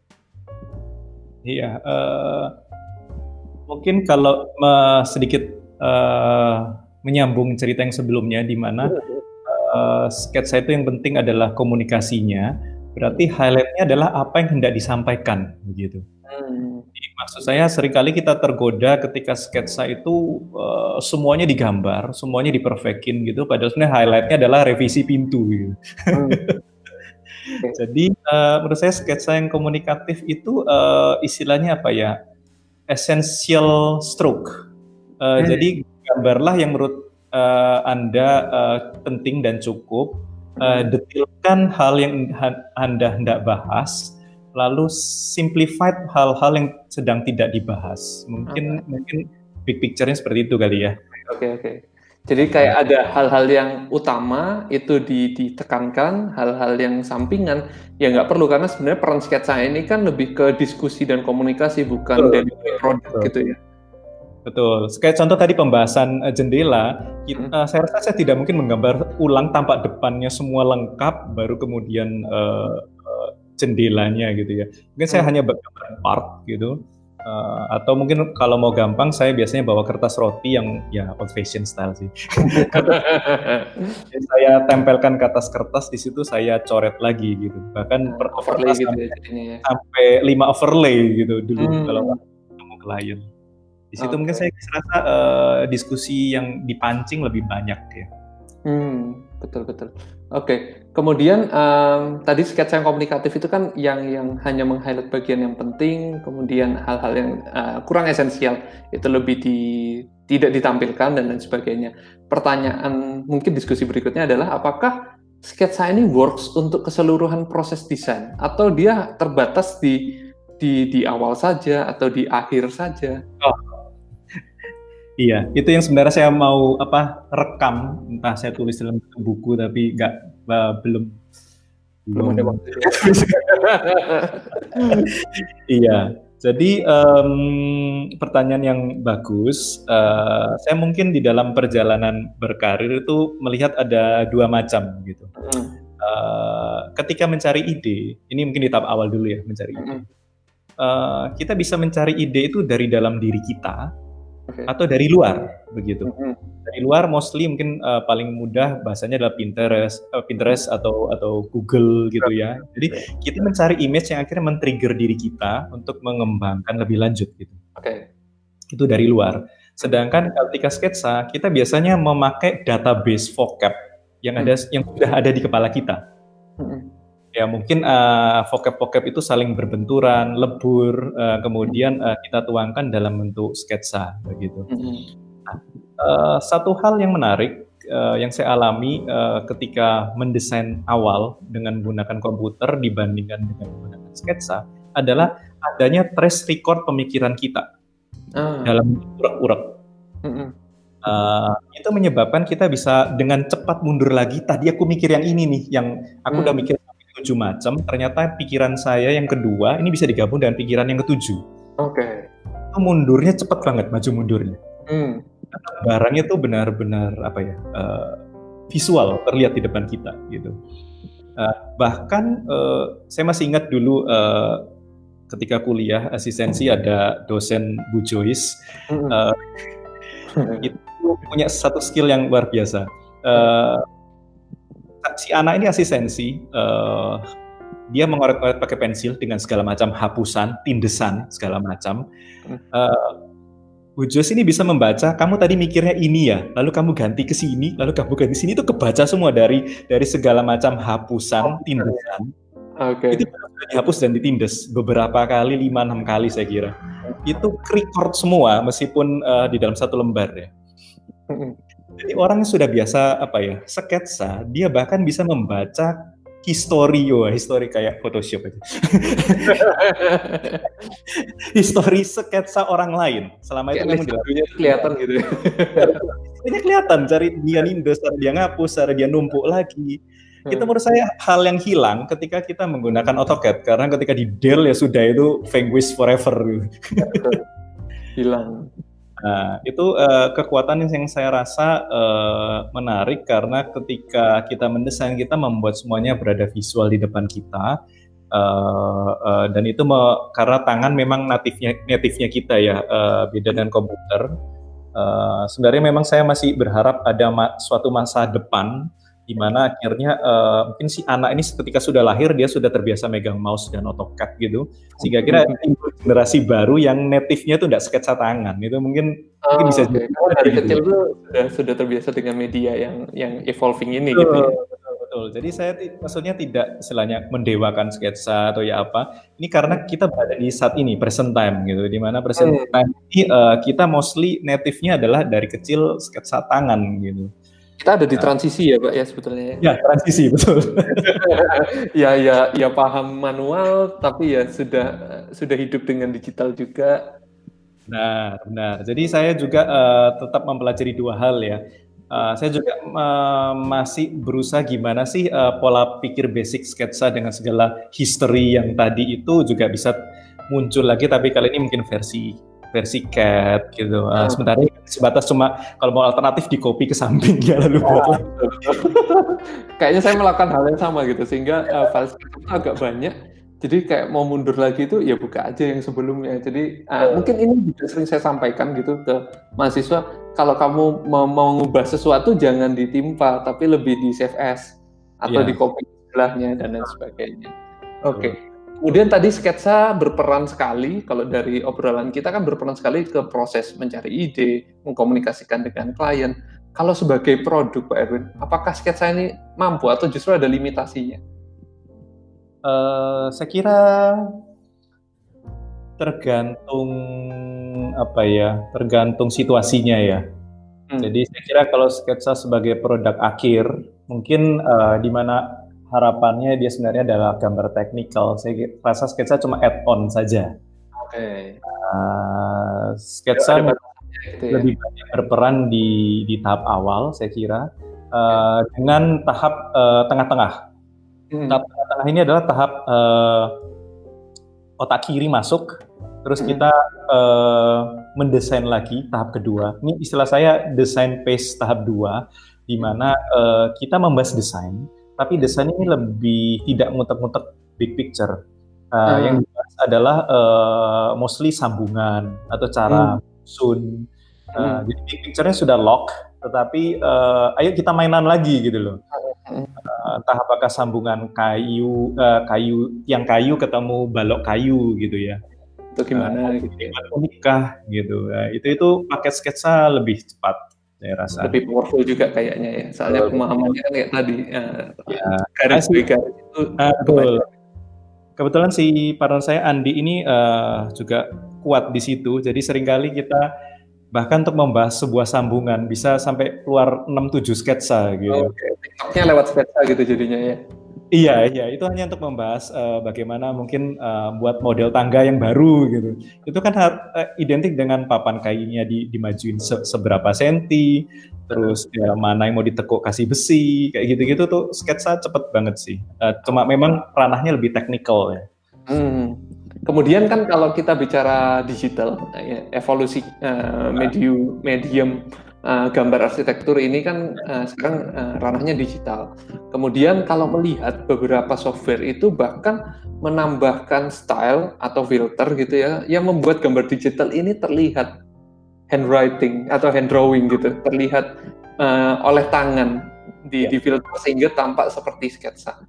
Iya, uh, mungkin kalau uh, sedikit uh, menyambung cerita yang sebelumnya di mana uh, sketsa itu yang penting adalah komunikasinya, berarti highlightnya adalah apa yang hendak disampaikan begitu. Hmm. maksud saya sering kali kita tergoda ketika sketsa itu uh, semuanya digambar, semuanya diperfekin gitu, padahal sebenarnya highlightnya adalah revisi pintu gitu. Hmm. Jadi uh, menurut saya sketsa yang komunikatif itu uh, istilahnya apa ya? Essential stroke. Uh, hmm. Jadi gambarlah yang menurut uh, anda uh, penting dan cukup. Uh, detilkan hal yang anda hendak bahas lalu simplified hal-hal yang sedang tidak dibahas. Mungkin okay. mungkin big picture-nya seperti itu kali ya. Oke okay, oke. Okay. Jadi kayak ada hal-hal yang utama itu ditekankan, hal-hal yang sampingan ya nggak perlu karena sebenarnya peran sketsa ini kan lebih ke diskusi dan komunikasi bukan dari produk betul. gitu ya. Betul. Kayak contoh tadi pembahasan uh, jendela, kita, uh, saya rasa saya tidak mungkin menggambar ulang tampak depannya semua lengkap, baru kemudian uh, jendelanya gitu ya. Mungkin saya hmm. hanya bergambar part gitu. Uh, atau mungkin kalau mau gampang saya biasanya bawa kertas roti yang ya old fashion style sih. saya tempelkan ke atas kertas di situ saya coret lagi gitu. Bahkan hmm, per overlay gitu ya, ya. Sampai lima overlay gitu dulu hmm. kalau ketemu klien. Di situ okay. mungkin saya rasa uh, diskusi yang dipancing lebih banyak ya. Hmm, betul betul. Oke, okay. Kemudian um, tadi sketsa yang komunikatif itu kan yang yang hanya meng-highlight bagian yang penting, kemudian hal-hal yang uh, kurang esensial itu lebih di tidak ditampilkan dan lain sebagainya. Pertanyaan mungkin diskusi berikutnya adalah apakah sketsa ini works untuk keseluruhan proses desain atau dia terbatas di di di awal saja atau di akhir saja? Oh, Iya, itu yang sebenarnya saya mau apa rekam, entah saya tulis dalam buku tapi nggak uh, belum belum ada waktu. iya, jadi um, pertanyaan yang bagus. Uh, saya mungkin di dalam perjalanan berkarir itu melihat ada dua macam gitu. Uh, ketika mencari ide, ini mungkin di tahap awal dulu ya mencari ide. Uh, kita bisa mencari ide itu dari dalam diri kita okay. atau dari luar begitu. Mm -hmm. Dari luar mostly mungkin uh, paling mudah bahasanya adalah Pinterest, uh, Pinterest atau atau Google gitu ya. Jadi kita mencari image yang akhirnya men-trigger diri kita untuk mengembangkan lebih lanjut gitu. Oke. Okay. Itu dari luar. Sedangkan ketika sketsa kita biasanya memakai database vocab yang ada mm. yang sudah ada di kepala kita. Mm -hmm ya mungkin uh, vocab-vocab itu saling berbenturan, lebur, uh, kemudian uh, kita tuangkan dalam bentuk sketsa begitu. Mm-hmm. Nah, uh, satu hal yang menarik uh, yang saya alami uh, ketika mendesain awal dengan menggunakan komputer dibandingkan dengan menggunakan sketsa adalah adanya trace record pemikiran kita mm. dalam urak-urak. Uh, itu menyebabkan kita bisa dengan cepat mundur lagi. Tadi aku mikir yang ini nih, yang aku mm. udah mikir tujuh macam, ternyata pikiran saya yang kedua ini bisa digabung dengan pikiran yang ketujuh. Oke. Okay. Itu mundurnya cepet banget maju mundurnya. Hmm. Barangnya tuh benar-benar apa ya uh, visual terlihat di depan kita gitu. Uh, bahkan uh, saya masih ingat dulu uh, ketika kuliah asistensi ada dosen Bu Joyce uh, itu punya satu skill yang luar biasa. Uh, si anak ini asistensi, uh, dia mengorek-orek pakai pensil dengan segala macam hapusan, tindesan, segala macam. Uh, Bu Jos ini bisa membaca, kamu tadi mikirnya ini ya, lalu kamu ganti ke sini, lalu kamu ganti sini itu kebaca semua dari dari segala macam hapusan, tindesan. Oke. Okay. Itu dihapus dan ditindes beberapa kali, lima enam kali saya kira. Itu record semua meskipun uh, di dalam satu lembar ya. Jadi orang yang sudah biasa apa ya sketsa, dia bahkan bisa membaca history, oh, history kayak Photoshop aja. history sketsa orang lain. Selama itu memang kelihatan gitu. Ini kelihatan, cari dia nindes, cara dia ngapus, cara dia numpuk lagi. Itu hmm. menurut saya hal yang hilang ketika kita menggunakan AutoCAD karena ketika di Dell ya sudah itu vanquish forever. hilang. Nah, itu uh, kekuatan yang saya rasa uh, menarik karena ketika kita mendesain kita membuat semuanya berada visual di depan kita uh, uh, dan itu me, karena tangan memang natifnya natifnya kita ya uh, beda dengan komputer. Uh, sebenarnya memang saya masih berharap ada ma suatu masa depan di mana akhirnya uh, mungkin si anak ini ketika sudah lahir dia sudah terbiasa megang mouse dan AutoCAD gitu sehingga kira generasi baru yang native-nya itu tidak sketsa tangan itu mungkin oh, mungkin bisa okay. Karena dari kecil tuh sudah sudah terbiasa dengan media yang yang evolving ini betul, gitu ya. betul, betul. jadi saya maksudnya tidak istilahnya mendewakan sketsa atau ya apa ini karena kita berada di saat ini present time gitu di mana present hmm. time ini uh, kita mostly native-nya adalah dari kecil sketsa tangan gitu kita ada di transisi ya, Pak ya sebetulnya. Ya, transisi betul. ya, ya, ya paham manual, tapi ya sudah sudah hidup dengan digital juga. Benar, benar. Jadi saya juga uh, tetap mempelajari dua hal ya. Uh, saya juga uh, masih berusaha gimana sih uh, pola pikir basic sketsa dengan segala history yang tadi itu juga bisa muncul lagi, tapi kali ini mungkin versi versi cat gitu. Uh, sementara ini sebatas cuma kalau mau alternatif di copy ke samping ya lalu buat Kayaknya saya melakukan hal yang sama gitu sehingga uh, file itu agak banyak. Jadi kayak mau mundur lagi itu ya buka aja yang sebelumnya. Jadi uh, mungkin ini juga sering saya sampaikan gitu ke mahasiswa kalau kamu mau mengubah sesuatu jangan ditimpa tapi lebih di save as atau yeah. di copy sebelahnya dan lain sebagainya. Oke. Okay. Kemudian tadi sketsa berperan sekali, kalau dari obrolan kita kan berperan sekali ke proses mencari ide, mengkomunikasikan dengan klien. Kalau sebagai produk Pak Erwin, apakah sketsa ini mampu atau justru ada limitasinya? Uh, saya kira tergantung apa ya, tergantung situasinya ya. Hmm. Jadi saya kira kalau sketsa sebagai produk akhir, mungkin uh, di mana harapannya dia sebenarnya adalah gambar teknikal. Saya rasa sketsa cuma add-on saja. Oke. Okay. Uh, sketsa ya, gitu ya. lebih banyak berperan di di tahap awal, saya kira, uh, dengan tahap uh, tengah-tengah. Hmm. Tahap tengah-tengah ini adalah tahap uh, otak kiri masuk, terus hmm. kita uh, mendesain lagi tahap kedua. Ini istilah saya desain phase tahap dua, di mana uh, kita membahas desain tapi desain ini lebih tidak ngutek-ngutek big picture. Uh, hmm. Yang dibahas adalah uh, mostly sambungan atau cara hmm. sun. Uh, hmm. Jadi big picture-nya sudah lock, tetapi uh, ayo kita mainan lagi gitu loh. Uh, entah apakah sambungan kayu, uh, kayu yang kayu ketemu balok kayu gitu ya. Itu gimana? Uh, gitu. Nikah gitu. Uh, itu itu paket sketsa lebih cepat saya rasa. Lebih powerful juga kayaknya ya. Soalnya pemahamannya kan kayak tadi ya, ya. garis garis itu uh, Kebetulan si partner saya Andi ini uh, juga kuat di situ. Jadi sering kali kita bahkan untuk membahas sebuah sambungan bisa sampai keluar 6 7 sketsa gitu. Oke, okay. TikToknya lewat sketsa gitu jadinya ya. Iya, iya, itu hanya untuk membahas uh, bagaimana mungkin uh, buat model tangga yang baru gitu. Itu kan uh, identik dengan papan kayunya di, dimajuin se seberapa senti, terus ya, mana yang mau ditekuk kasih besi, kayak gitu-gitu tuh sketsa cepet banget sih. Uh, cuma memang ranahnya lebih teknikal ya. Hmm. Kemudian kan kalau kita bicara digital, evolusi uh, medium medium uh, gambar arsitektur ini kan uh, sekarang uh, ranahnya digital. Kemudian kalau melihat beberapa software itu bahkan menambahkan style atau filter gitu ya, yang membuat gambar digital ini terlihat handwriting atau hand drawing gitu, terlihat uh, oleh tangan di, yeah. di filter sehingga tampak seperti sketsa.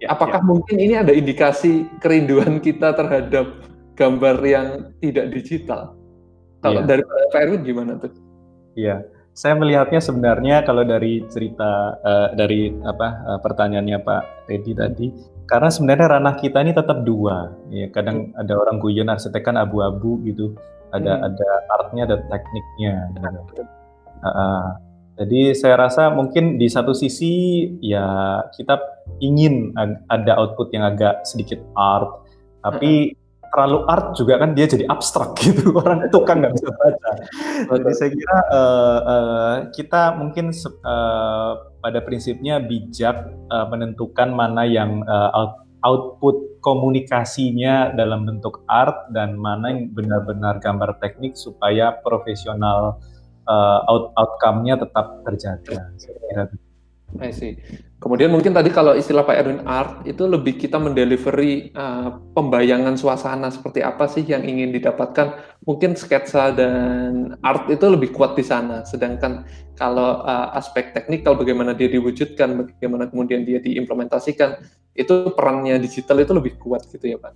Yeah, Apakah yeah. mungkin ini ada indikasi kerinduan kita terhadap gambar yang tidak digital? Kalau yeah. dari Pak Erwin gimana tuh? Iya, saya melihatnya sebenarnya kalau dari cerita uh, dari apa uh, pertanyaannya Pak Teddy tadi, karena sebenarnya ranah kita ini tetap dua. Ya, kadang hmm. ada orang guyon arsitek kan abu-abu gitu, ada hmm. ada artnya, ada tekniknya. Gitu. Uh, uh, Jadi saya rasa mungkin di satu sisi ya kita ingin ada output yang agak sedikit art, tapi terlalu art juga kan dia jadi abstrak gitu orang itu kan nggak bisa baca. Jadi saya kira uh, uh, kita mungkin uh, pada prinsipnya bijak uh, menentukan mana yang uh, out, output komunikasinya dalam bentuk art dan mana yang benar-benar gambar teknik supaya profesional uh, out outcome-nya tetap terjaga. I see. Kemudian mungkin tadi kalau istilah Pak Erwin art itu lebih kita mendelivery uh, pembayangan suasana seperti apa sih yang ingin didapatkan. Mungkin sketsa dan art itu lebih kuat di sana. Sedangkan kalau uh, aspek teknikal bagaimana dia diwujudkan, bagaimana kemudian dia diimplementasikan, itu perannya digital itu lebih kuat gitu ya Pak.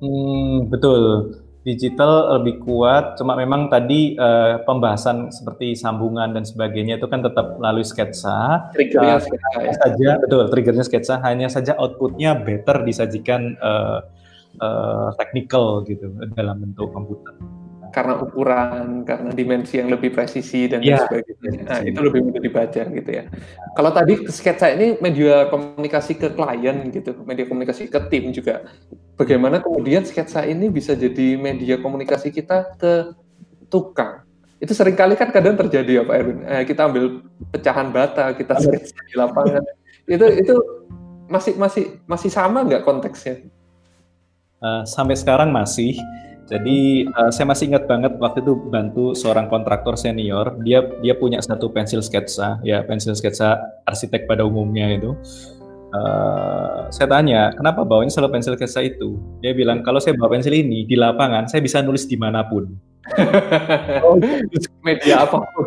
Hmm, betul digital lebih kuat, cuma memang tadi uh, pembahasan seperti sambungan dan sebagainya itu kan tetap melalui sketsa. Triggernya uh, sketsa ya. saja, betul, triggernya sketsa, hanya saja outputnya better disajikan uh, uh, technical gitu dalam bentuk komputer karena ukuran, karena dimensi yang lebih presisi dan ya, sebagainya. Nah, itu lebih mudah dibaca gitu ya. Kalau tadi sketsa ini media komunikasi ke klien gitu, media komunikasi ke tim juga. Bagaimana kemudian sketsa ini bisa jadi media komunikasi kita ke tukang? Itu sering kali kan kadang terjadi ya Pak Erwin. Eh, kita ambil pecahan bata, kita sketsa di lapangan. itu itu masih masih masih sama nggak konteksnya? Uh, sampai sekarang masih jadi uh, saya masih ingat banget waktu itu bantu seorang kontraktor senior. Dia dia punya satu pensil sketsa, ya pensil sketsa arsitek pada umumnya itu. Uh, saya tanya, kenapa bawanya selalu pensil sketsa itu? Dia bilang kalau saya bawa pensil ini di lapangan, saya bisa nulis di mana pun oh, media apa pun.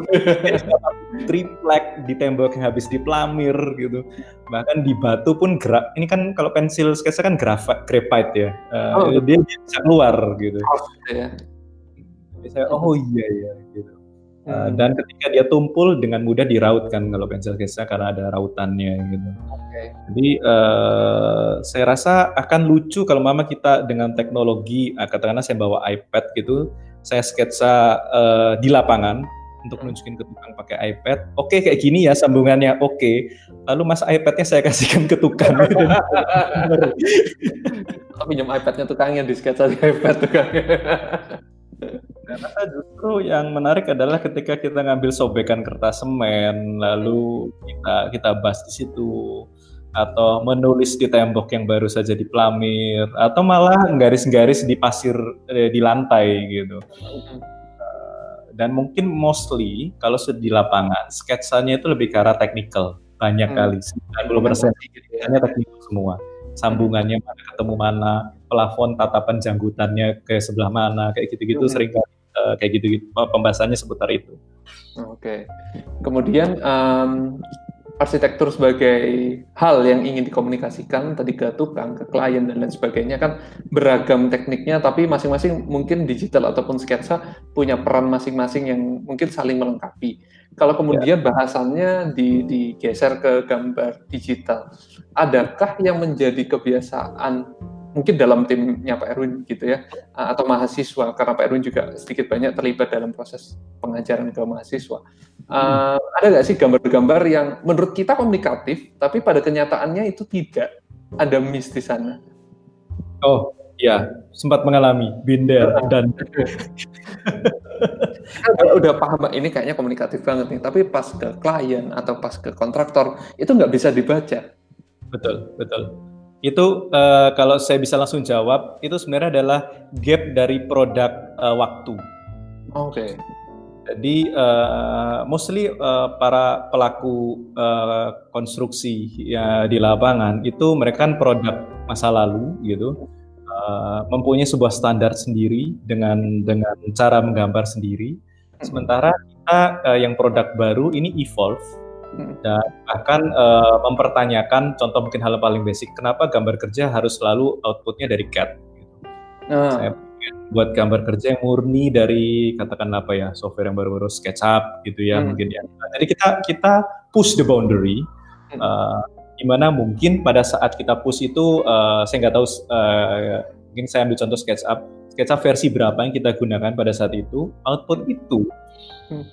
Triplek di tembok yang habis diplamir gitu. Bahkan di batu pun gerak. Ini kan kalau pensil sketsa kan grafit, graphite ya. Uh, oh, dia, bisa keluar gitu. Oh, ya. saya, oh iya iya gitu. Uh, dan ketika dia tumpul dengan mudah diraut kan kalau pensil sketsa karena ada rautannya gitu. Okay. Jadi uh, saya rasa akan lucu kalau mama kita dengan teknologi, katakanlah saya bawa iPad gitu, saya sketsa uh, di lapangan untuk nunjukin ke tukang pakai iPad. Oke, kayak gini ya sambungannya. Oke. Lalu mas iPadnya saya kasihkan ke tukang. Tapi pinjam iPadnya tukangnya di sketsa di iPad tukangnya. Karena justru yang menarik adalah ketika kita ngambil sobekan kertas semen, lalu kita kita bahas di situ atau menulis di tembok yang baru saja dipelamir atau malah garis-garis di pasir eh, di lantai gitu. Uh, dan mungkin mostly kalau sudah di lapangan sketsanya itu lebih ke arah technical banyak hmm. kali 90 persen hanya technical semua sambungannya mana ketemu mana plafon tatapan janggutannya ke sebelah mana kayak gitu-gitu hmm. sering kali uh, kayak gitu-gitu pembahasannya seputar itu. Oke. Okay. Kemudian um, arsitektur sebagai hal yang ingin dikomunikasikan tadi ke tukang, ke klien dan lain sebagainya kan beragam tekniknya tapi masing-masing mungkin digital ataupun sketsa punya peran masing-masing yang mungkin saling melengkapi. Kalau kemudian ya. bahasannya di, digeser ke gambar digital, adakah yang menjadi kebiasaan mungkin dalam timnya Pak Erwin gitu ya atau mahasiswa karena Pak Erwin juga sedikit banyak terlibat dalam proses pengajaran ke mahasiswa. Uh, ada nggak sih gambar-gambar yang menurut kita komunikatif tapi pada kenyataannya itu tidak ada miss di sana? Oh ya sempat mengalami binder dan kalau udah paham ini kayaknya komunikatif banget nih tapi pas ke klien atau pas ke kontraktor itu nggak bisa dibaca. Betul betul itu uh, kalau saya bisa langsung jawab, itu sebenarnya adalah gap dari produk uh, waktu. Oke. Okay. Jadi uh, mostly uh, para pelaku uh, konstruksi ya di lapangan itu mereka kan produk masa lalu gitu, uh, mempunyai sebuah standar sendiri dengan dengan cara menggambar sendiri. Sementara kita uh, yang produk baru ini evolve Hmm. Dan bahkan uh, mempertanyakan contoh mungkin hal paling basic kenapa gambar kerja harus selalu outputnya dari CAD gitu. Uh. Saya buat gambar kerja yang murni dari katakan apa ya software yang baru-baru SketchUp gitu ya hmm. mungkin ya. Nah, jadi kita kita push the boundary hmm. uh, di mana mungkin pada saat kita push itu uh, saya nggak tahu uh, mungkin saya ambil contoh SketchUp SketchUp versi berapa yang kita gunakan pada saat itu output itu hmm.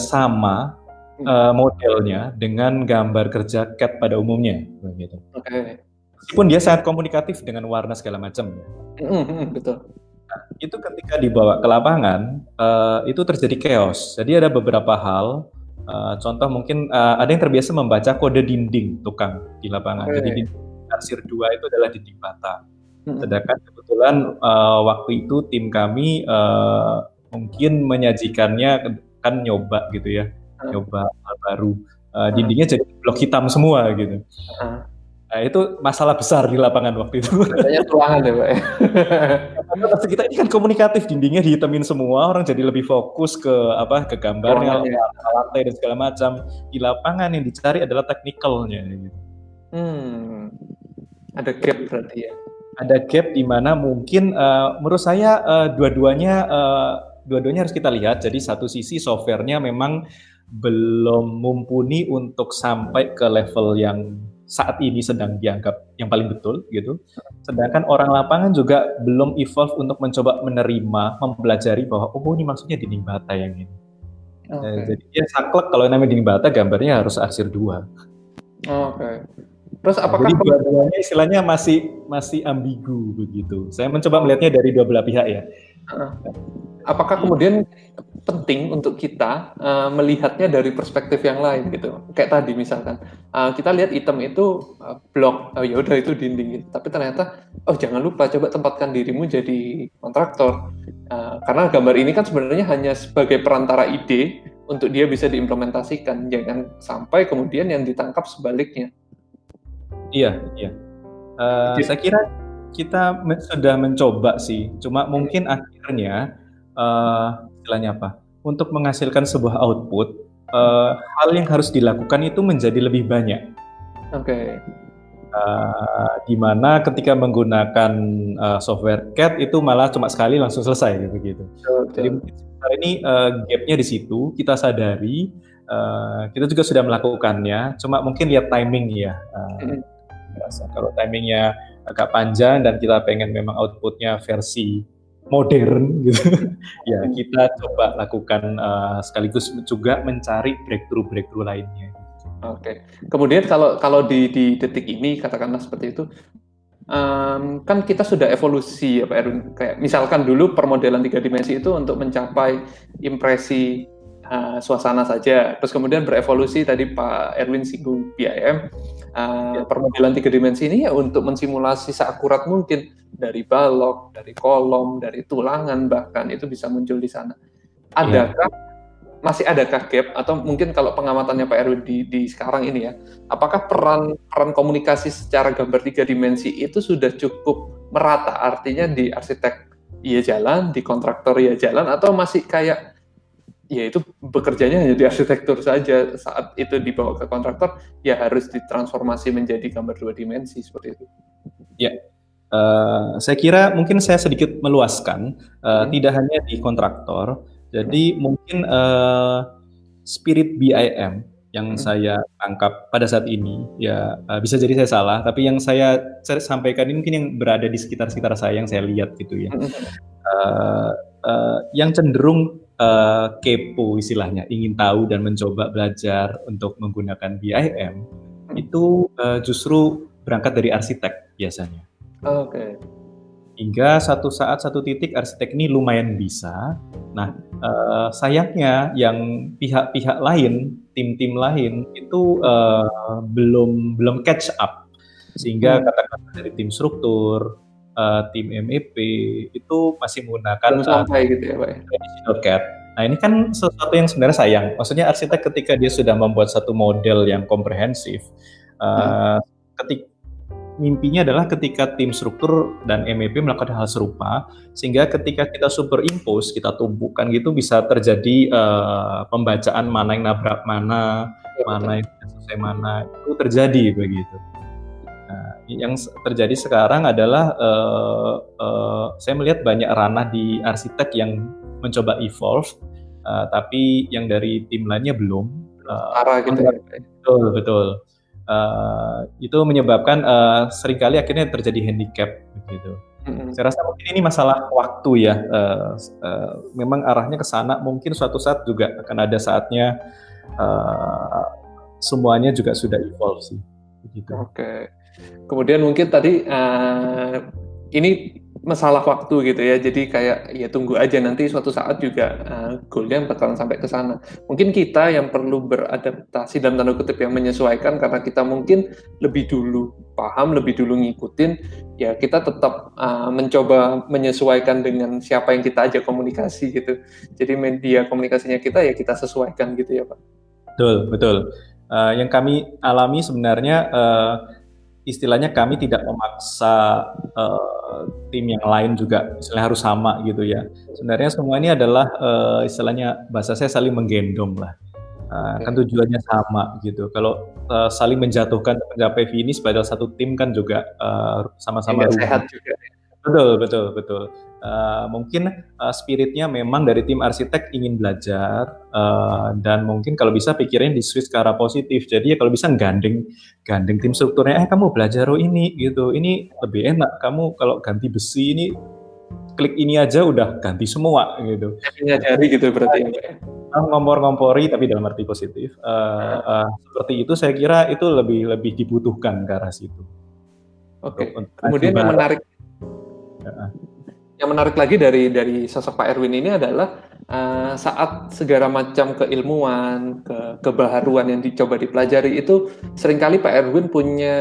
sama uh, modelnya dengan gambar kerja CAD pada umumnya, begitu. Oke. Okay. Meskipun dia sangat komunikatif dengan warna segala macam. Mm, betul. Nah, itu ketika dibawa ke lapangan, uh, itu terjadi chaos. Jadi ada beberapa hal. Uh, contoh mungkin uh, ada yang terbiasa membaca kode dinding tukang di lapangan. Okay. Jadi dinding arsir dua itu adalah dinding bata. Sedangkan kebetulan uh, waktu itu tim kami uh, mungkin menyajikannya kan nyoba gitu ya, nyoba hal baru. Uh, dindingnya jadi blok hitam semua gitu. Nah, itu masalah besar di lapangan waktu itu. Katanya tulangan ya, Pak. Karena kita ini kan komunikatif, dindingnya dihitamin semua, orang jadi lebih fokus ke apa ke gambarnya, ya. lantai dan segala macam. Di lapangan yang dicari adalah teknikalnya. Gitu. Hmm, ada gap berarti ya ada gap di mana mungkin uh, menurut saya uh, dua-duanya uh, dua-duanya harus kita lihat. Jadi satu sisi softwarenya memang belum mumpuni untuk sampai ke level yang saat ini sedang dianggap yang paling betul gitu. Sedangkan orang lapangan juga belum evolve untuk mencoba menerima, mempelajari bahwa oh ini maksudnya dinding bata yang ini. Okay. jadi dia saklek kalau namanya dinding bata gambarnya harus arsir dua. Oke. Okay. Terus apakah Jadi dua-duanya istilahnya masih masih ambigu begitu. Saya mencoba melihatnya dari dua belah pihak ya. Apakah kemudian penting untuk kita uh, melihatnya dari perspektif yang lain gitu? Kayak tadi misalkan uh, kita lihat item itu uh, blok, oh ya udah itu dinding gitu. Tapi ternyata oh jangan lupa coba tempatkan dirimu jadi kontraktor. Uh, karena gambar ini kan sebenarnya hanya sebagai perantara ide untuk dia bisa diimplementasikan. Jangan sampai kemudian yang ditangkap sebaliknya Iya, iya. Uh, saya kira kita sudah mencoba sih, cuma mungkin akhirnya uh, istilahnya apa? Untuk menghasilkan sebuah output, uh, hal yang harus dilakukan itu menjadi lebih banyak. Oke. Okay. Uh, di mana ketika menggunakan uh, software CAD itu malah cuma sekali langsung selesai gitu gitu. Jadi mungkin hari ini uh, gapnya di situ kita sadari, uh, kita juga sudah melakukannya, cuma mungkin lihat timing ya. Uh, biasa. Kalau timingnya agak panjang dan kita pengen memang outputnya versi modern gitu, ya kita coba lakukan uh, sekaligus juga mencari breakthrough breakthrough lainnya. Oke. Okay. Kemudian kalau kalau di di detik ini katakanlah seperti itu, um, kan kita sudah evolusi ya Pak Erwin. Kayak misalkan dulu permodelan tiga dimensi itu untuk mencapai impresi uh, suasana saja. Terus kemudian berevolusi tadi Pak Erwin singgung BIM. Uh, ya. Permodelan tiga dimensi ini ya untuk mensimulasi seakurat mungkin dari balok, dari kolom, dari tulangan bahkan itu bisa muncul di sana. Adakah ya. masih adakah gap atau mungkin kalau pengamatannya Pak Erwin di, di sekarang ini ya, apakah peran peran komunikasi secara gambar tiga dimensi itu sudah cukup merata? Artinya di arsitek iya jalan, di kontraktor iya jalan, atau masih kayak ya itu bekerjanya hanya di arsitektur saja saat itu dibawa ke kontraktor ya harus ditransformasi menjadi gambar dua dimensi seperti itu. Ya, uh, saya kira mungkin saya sedikit meluaskan uh, hmm. tidak hanya di kontraktor, jadi hmm. mungkin uh, spirit BIM yang hmm. saya tangkap pada saat ini ya uh, bisa jadi saya salah, tapi yang saya, saya sampaikan ini mungkin yang berada di sekitar-sekitar saya yang saya lihat gitu ya, uh, uh, yang cenderung uh, kepo istilahnya, ingin tahu dan mencoba belajar untuk menggunakan BIM itu uh, justru berangkat dari arsitek biasanya. Oke. Okay. Hingga satu saat satu titik arsitek ini lumayan bisa. Nah uh, sayangnya yang pihak-pihak lain, tim-tim lain itu uh, belum belum catch up sehingga hmm. katakanlah dari tim struktur, uh, tim MEP itu masih menggunakan Belum sampai uh, gitu ya, Pak. Ya? CAD. Nah ini kan sesuatu yang sebenarnya sayang. Maksudnya arsitek ketika dia sudah membuat satu model yang komprehensif, uh, hmm. ketik mimpinya adalah ketika tim struktur dan MEP melakukan hal serupa, sehingga ketika kita superimpose, kita tumpukan gitu bisa terjadi uh, pembacaan mana yang nabrak mana, ya, mana yang selesai mana, itu terjadi begitu yang terjadi sekarang adalah uh, uh, saya melihat banyak ranah di arsitek yang mencoba evolve, uh, tapi yang dari tim lainnya belum. Uh, Arah gitu ya. Betul, betul. Uh, itu menyebabkan uh, sering kali akhirnya terjadi handicap begitu. Mm-hmm. Saya rasa mungkin ini masalah waktu ya. Uh, uh, memang arahnya ke sana. Mungkin suatu saat juga akan ada saatnya uh, semuanya juga sudah evolve sih. Begitu. Oke. Kemudian mungkin tadi uh, ini masalah waktu gitu ya. Jadi kayak ya tunggu aja nanti suatu saat juga uh, goalnya bakalan sampai ke sana. Mungkin kita yang perlu beradaptasi dalam tanda kutip yang menyesuaikan karena kita mungkin lebih dulu paham, lebih dulu ngikutin. Ya kita tetap uh, mencoba menyesuaikan dengan siapa yang kita ajak komunikasi gitu. Jadi media komunikasinya kita ya kita sesuaikan gitu ya Pak. Betul betul. Uh, yang kami alami sebenarnya uh, istilahnya kami tidak memaksa uh, tim yang lain juga misalnya harus sama gitu ya. Sebenarnya semua ini adalah uh, istilahnya bahasa saya saling menggendong lah. Uh, kan tujuannya sama gitu. Kalau uh, saling menjatuhkan mencapai finish padahal satu tim kan juga sama-sama uh, sehat juga. Betul, betul, betul. Uh, mungkin uh, spiritnya memang dari tim arsitek ingin belajar uh, dan mungkin kalau bisa pikirnya di switch ke arah positif. Jadi ya kalau bisa gandeng, gandeng tim strukturnya. Eh kamu belajar oh ini gitu. Ini lebih enak. Kamu kalau ganti besi ini klik ini aja udah ganti semua gitu. Nyadari gitu berarti. Uh, ngompor-ngompori tapi dalam arti positif. Uh, uh, seperti itu saya kira itu lebih lebih dibutuhkan ke arah situ. Oke. Okay. Kemudian yang menarik yang menarik lagi dari dari sosok Pak Erwin ini adalah uh, saat segala macam keilmuan, ke kebaharuan yang dicoba dipelajari itu sering kali Pak Erwin punya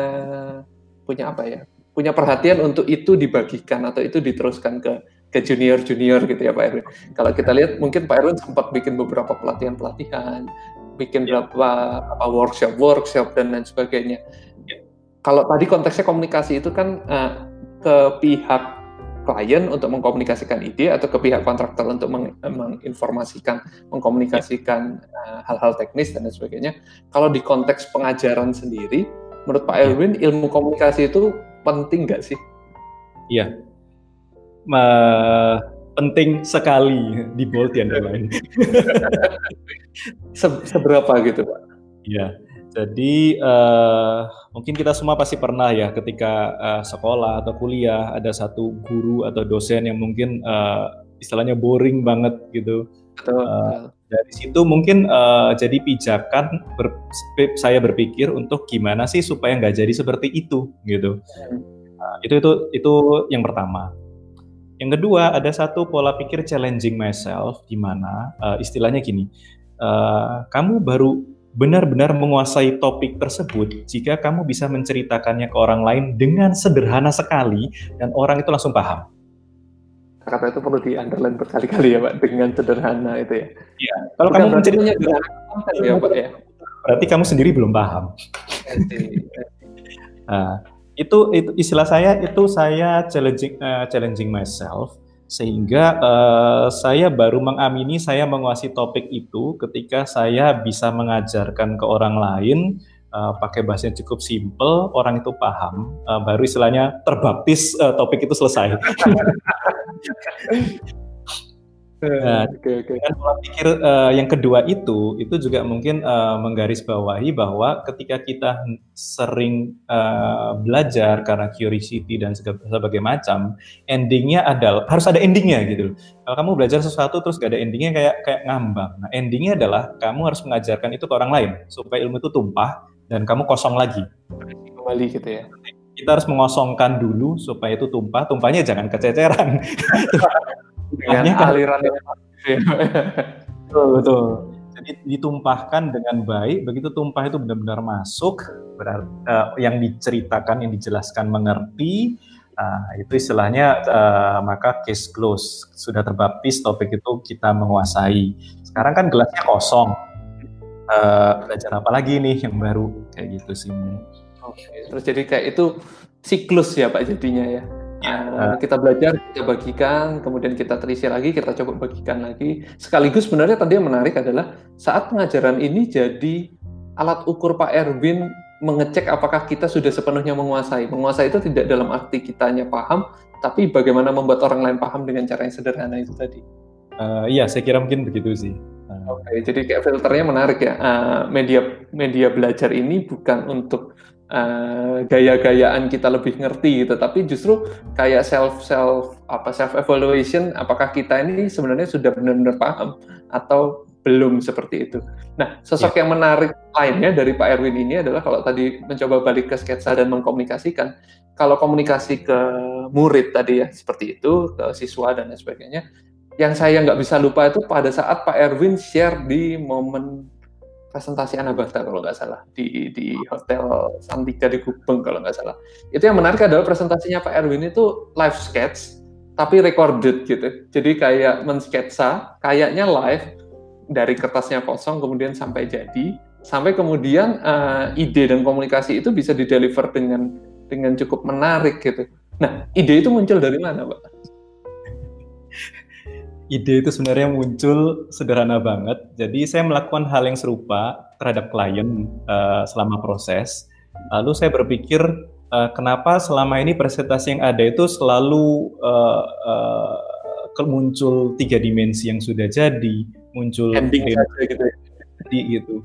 punya apa ya? Punya perhatian untuk itu dibagikan atau itu diteruskan ke ke junior junior gitu ya Pak Erwin. Kalau kita lihat mungkin Pak Erwin sempat bikin beberapa pelatihan pelatihan, bikin ya. beberapa apa workshop workshop dan lain sebagainya. Ya. Kalau tadi konteksnya komunikasi itu kan uh, ke pihak klien untuk mengkomunikasikan ide atau ke pihak kontraktor untuk meng menginformasikan, mengkomunikasikan uh, hal-hal uh, teknis dan lain sebagainya. Kalau di konteks pengajaran sendiri, menurut Pak iya. Elwin, ya. ilmu komunikasi itu penting nggak sih? Iya, uh, penting sekali di bold yang lain. Se seberapa gitu Pak? Iya. Jadi uh, mungkin kita semua pasti pernah ya ketika uh, sekolah atau kuliah ada satu guru atau dosen yang mungkin uh, istilahnya boring banget gitu. Betul. Uh, dari situ mungkin uh, jadi pijakan ber, saya berpikir untuk gimana sih supaya nggak jadi seperti itu gitu. Uh, itu itu itu yang pertama. Yang kedua ada satu pola pikir challenging myself di mana uh, istilahnya gini, uh, kamu baru benar-benar menguasai topik tersebut jika kamu bisa menceritakannya ke orang lain dengan sederhana sekali dan orang itu langsung paham. Kata itu perlu di underline berkali-kali ya Pak, dengan sederhana itu ya. Iya. Kalau kamu menceritanya sederhana ya Pak ya. Berarti kamu sendiri belum paham. nah, itu, itu istilah saya itu saya challenging uh, challenging myself sehingga uh, saya baru mengamini saya menguasai topik itu ketika saya bisa mengajarkan ke orang lain uh, pakai bahasa yang cukup simple orang itu paham uh, baru istilahnya terbaptis uh, topik itu selesai Nah, okay, okay. dengan pola pikir uh, yang kedua itu, itu juga mungkin uh, menggarisbawahi bahwa ketika kita sering uh, belajar karena curiosity dan sebagainya macam, endingnya adalah harus ada endingnya gitu. Kalau kamu belajar sesuatu terus gak ada endingnya kayak kayak ngambang. Nah, endingnya adalah kamu harus mengajarkan itu ke orang lain supaya ilmu itu tumpah dan kamu kosong lagi. Kembali gitu ya. Kita harus mengosongkan dulu supaya itu tumpah. Tumpahnya jangan kececeran. dengan kan, aliran yang betul betul. Jadi ditumpahkan dengan baik begitu tumpah itu benar-benar masuk berarti uh, yang diceritakan yang dijelaskan mengerti uh, itu istilahnya uh, maka case close. Sudah terbaptis topik itu kita menguasai. Sekarang kan gelasnya kosong. Uh, belajar apa lagi nih yang baru? Kayak gitu sih Oke, terus jadi kayak itu siklus ya Pak jadinya ya. Uh, kita belajar, kita bagikan, kemudian kita terisi lagi, kita coba bagikan lagi. Sekaligus sebenarnya tadi yang menarik adalah saat pengajaran ini jadi alat ukur Pak Erwin mengecek apakah kita sudah sepenuhnya menguasai. Menguasai itu tidak dalam arti kitanya paham, tapi bagaimana membuat orang lain paham dengan cara yang sederhana itu tadi. Uh, iya, saya kira mungkin begitu sih. Uh. Oke, okay, jadi kayak filternya menarik ya. Uh, media media belajar ini bukan untuk uh, gaya-gayaan kita lebih ngerti gitu tapi justru kayak self self apa self evaluation apakah kita ini sebenarnya sudah benar-benar paham atau belum seperti itu. Nah, sosok yeah. yang menarik lainnya dari Pak Erwin ini adalah kalau tadi mencoba balik ke sketsa dan mengkomunikasikan, kalau komunikasi ke murid tadi ya seperti itu, ke siswa dan lain sebagainya, yang saya nggak bisa lupa itu pada saat Pak Erwin share di momen presentasi Anabata kalau nggak salah di di hotel Santika di Gubeng kalau nggak salah. Itu yang menarik adalah presentasinya Pak Erwin itu live sketch tapi recorded gitu. Jadi kayak mensketsa, kayaknya live dari kertasnya kosong kemudian sampai jadi sampai kemudian uh, ide dan komunikasi itu bisa dideliver dengan dengan cukup menarik gitu. Nah, ide itu muncul dari mana, Pak? Ide itu sebenarnya muncul sederhana banget. Jadi saya melakukan hal yang serupa terhadap klien uh, selama proses. Lalu saya berpikir uh, kenapa selama ini presentasi yang ada itu selalu uh, uh, muncul tiga dimensi yang sudah jadi, muncul ending saja gitu ya. Jadi gitu.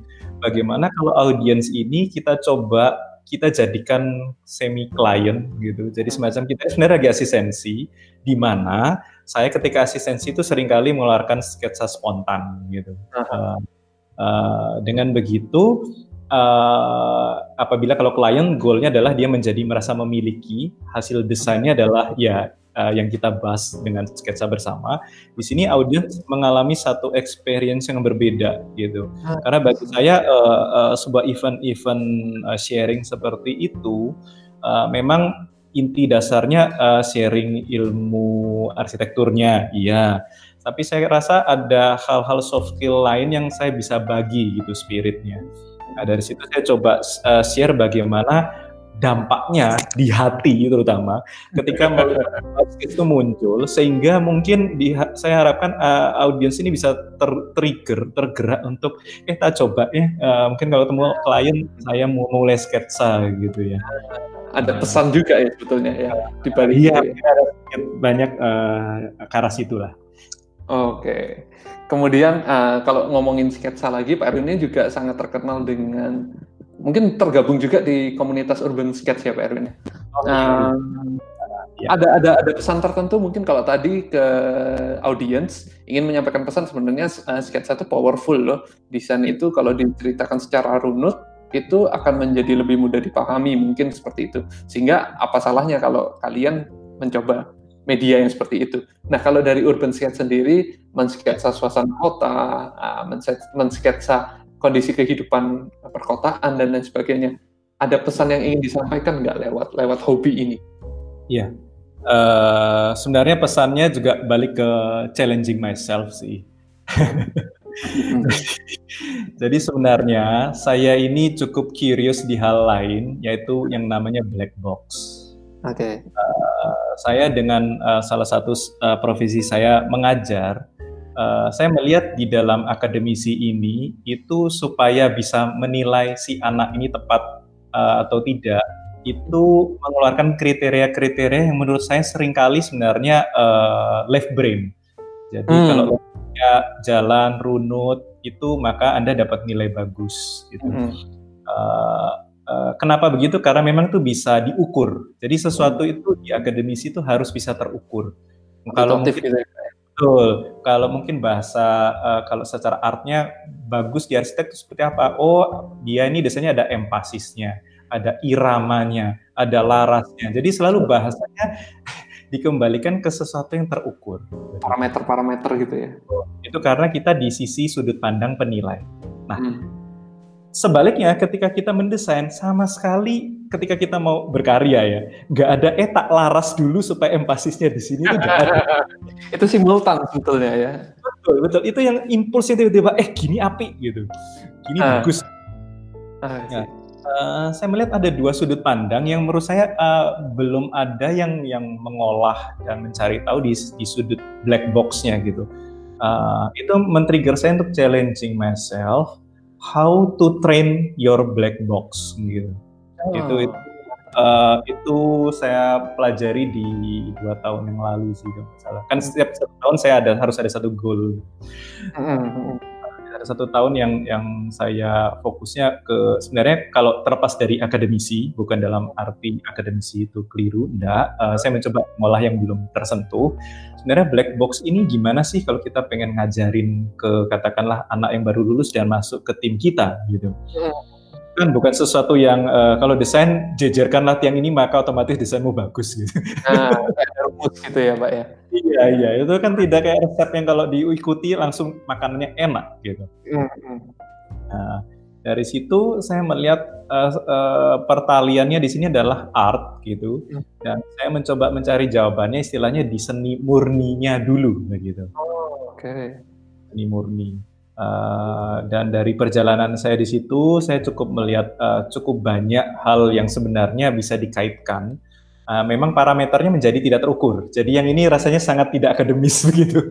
Bagaimana kalau audiens ini kita coba kita jadikan semi client gitu. Jadi hmm. semacam kita sebenarnya lagi asistensi di mana saya ketika asistensi itu sering kali mengeluarkan sketsa spontan gitu. Uh, uh, dengan begitu uh, apabila kalau klien goalnya adalah dia menjadi merasa memiliki hasil desainnya adalah ya uh, yang kita bahas dengan sketsa bersama, di sini audiens mengalami satu experience yang berbeda gitu. Hmm. Karena bagi saya uh, uh, sebuah event-event uh, sharing seperti itu uh, memang inti dasarnya uh, sharing ilmu arsitekturnya, iya. Tapi saya rasa ada hal-hal soft skill lain yang saya bisa bagi gitu spiritnya. Nah, dari situ saya coba uh, share bagaimana dampaknya di hati terutama ketika itu muncul sehingga mungkin di, saya harapkan uh, audiens ini bisa ter trigger tergerak untuk eh kita coba ya uh, mungkin kalau ketemu klien saya mau mulai sketsa gitu ya. Ada pesan juga ya sebetulnya ya di balik iya, ya. banyak uh, ke arah situlah oke. Kemudian uh, kalau ngomongin sketsa lagi Pak Erwin ini juga sangat terkenal dengan mungkin tergabung juga di komunitas urban sketch ya Pak Erwin. Oh, uh, ya. Ada ada ada pesan tertentu mungkin kalau tadi ke audience ingin menyampaikan pesan sebenarnya uh, sketsa itu powerful loh. Desain itu kalau diceritakan secara runut itu akan menjadi lebih mudah dipahami mungkin seperti itu. Sehingga apa salahnya kalau kalian mencoba media yang seperti itu. Nah, kalau dari urban sketch sendiri mensketsa suasana kota, uh, mensketsa kondisi kehidupan perkotaan dan lain sebagainya. Ada pesan yang ingin disampaikan nggak lewat lewat hobi ini? Iya, uh, sebenarnya pesannya juga balik ke challenging myself sih. Hmm. Jadi sebenarnya saya ini cukup curious di hal lain, yaitu yang namanya black box. Oke. Okay. Uh, eh, saya dengan uh, salah satu uh, profesi saya mengajar, uh, saya melihat di dalam akademisi ini itu supaya bisa menilai si anak ini tepat uh, atau tidak itu mengeluarkan kriteria-kriteria yang menurut saya sering kali sebenarnya uh, left brain. Jadi hmm. kalau jalan runut itu maka anda dapat nilai bagus. Gitu. Hmm. Uh, uh, kenapa begitu? Karena memang itu bisa diukur. Jadi sesuatu itu di akademisi itu harus bisa terukur. Kalau mungkin, gitu ya? Betul. Kalau mungkin bahasa uh, kalau secara artnya bagus di arsitek itu seperti apa? Oh, dia ini biasanya ada empasisnya, ada iramanya, ada larasnya. Jadi selalu bahasanya dikembalikan ke sesuatu yang terukur. Parameter-parameter gitu ya. Itu karena kita di sisi sudut pandang penilai. Nah, hmm Sebaliknya ketika kita mendesain sama sekali ketika kita mau berkarya ya, nggak ada eh tak laras dulu supaya empasisnya di sini itu ada. itu simultan sebetulnya ya. Betul, betul. Itu yang impulsnya tiba-tiba eh gini api gitu. Gini uh. bagus. Uh, nah, uh, saya melihat ada dua sudut pandang yang menurut saya uh, belum ada yang yang mengolah dan mencari tahu di, di sudut black box-nya gitu. Uh, itu men-trigger saya untuk challenging myself how to train your black box gitu. Oh. Itu itu uh, itu saya pelajari di dua tahun yang lalu sih kalau salah. Kan setiap satu tahun saya ada harus ada satu goal. Mm-hmm. Satu tahun yang yang saya fokusnya ke sebenarnya kalau terlepas dari akademisi bukan dalam arti akademisi itu keliru enggak. Uh, saya mencoba ngolah yang belum tersentuh. Sebenarnya black box ini gimana sih kalau kita pengen ngajarin ke katakanlah anak yang baru lulus dan masuk ke tim kita gitu? Hmm kan bukan sesuatu yang uh, kalau desain jejerkanlah tiang ini maka otomatis desainmu bagus gitu. Nah, rumus gitu ya, Pak ya. Iya, iya, itu kan tidak kayak resep yang kalau diikuti langsung makanannya enak gitu. Mm-hmm. Nah, dari situ saya melihat uh, uh, pertaliannya di sini adalah art gitu. Mm. Dan saya mencoba mencari jawabannya istilahnya di seni murninya dulu begitu. Oh, oke. Okay. Seni murni. Uh, dan dari perjalanan saya di situ, saya cukup melihat uh, cukup banyak hal yang sebenarnya bisa dikaitkan. Uh, memang parameternya menjadi tidak terukur. Jadi yang ini rasanya sangat tidak akademis begitu.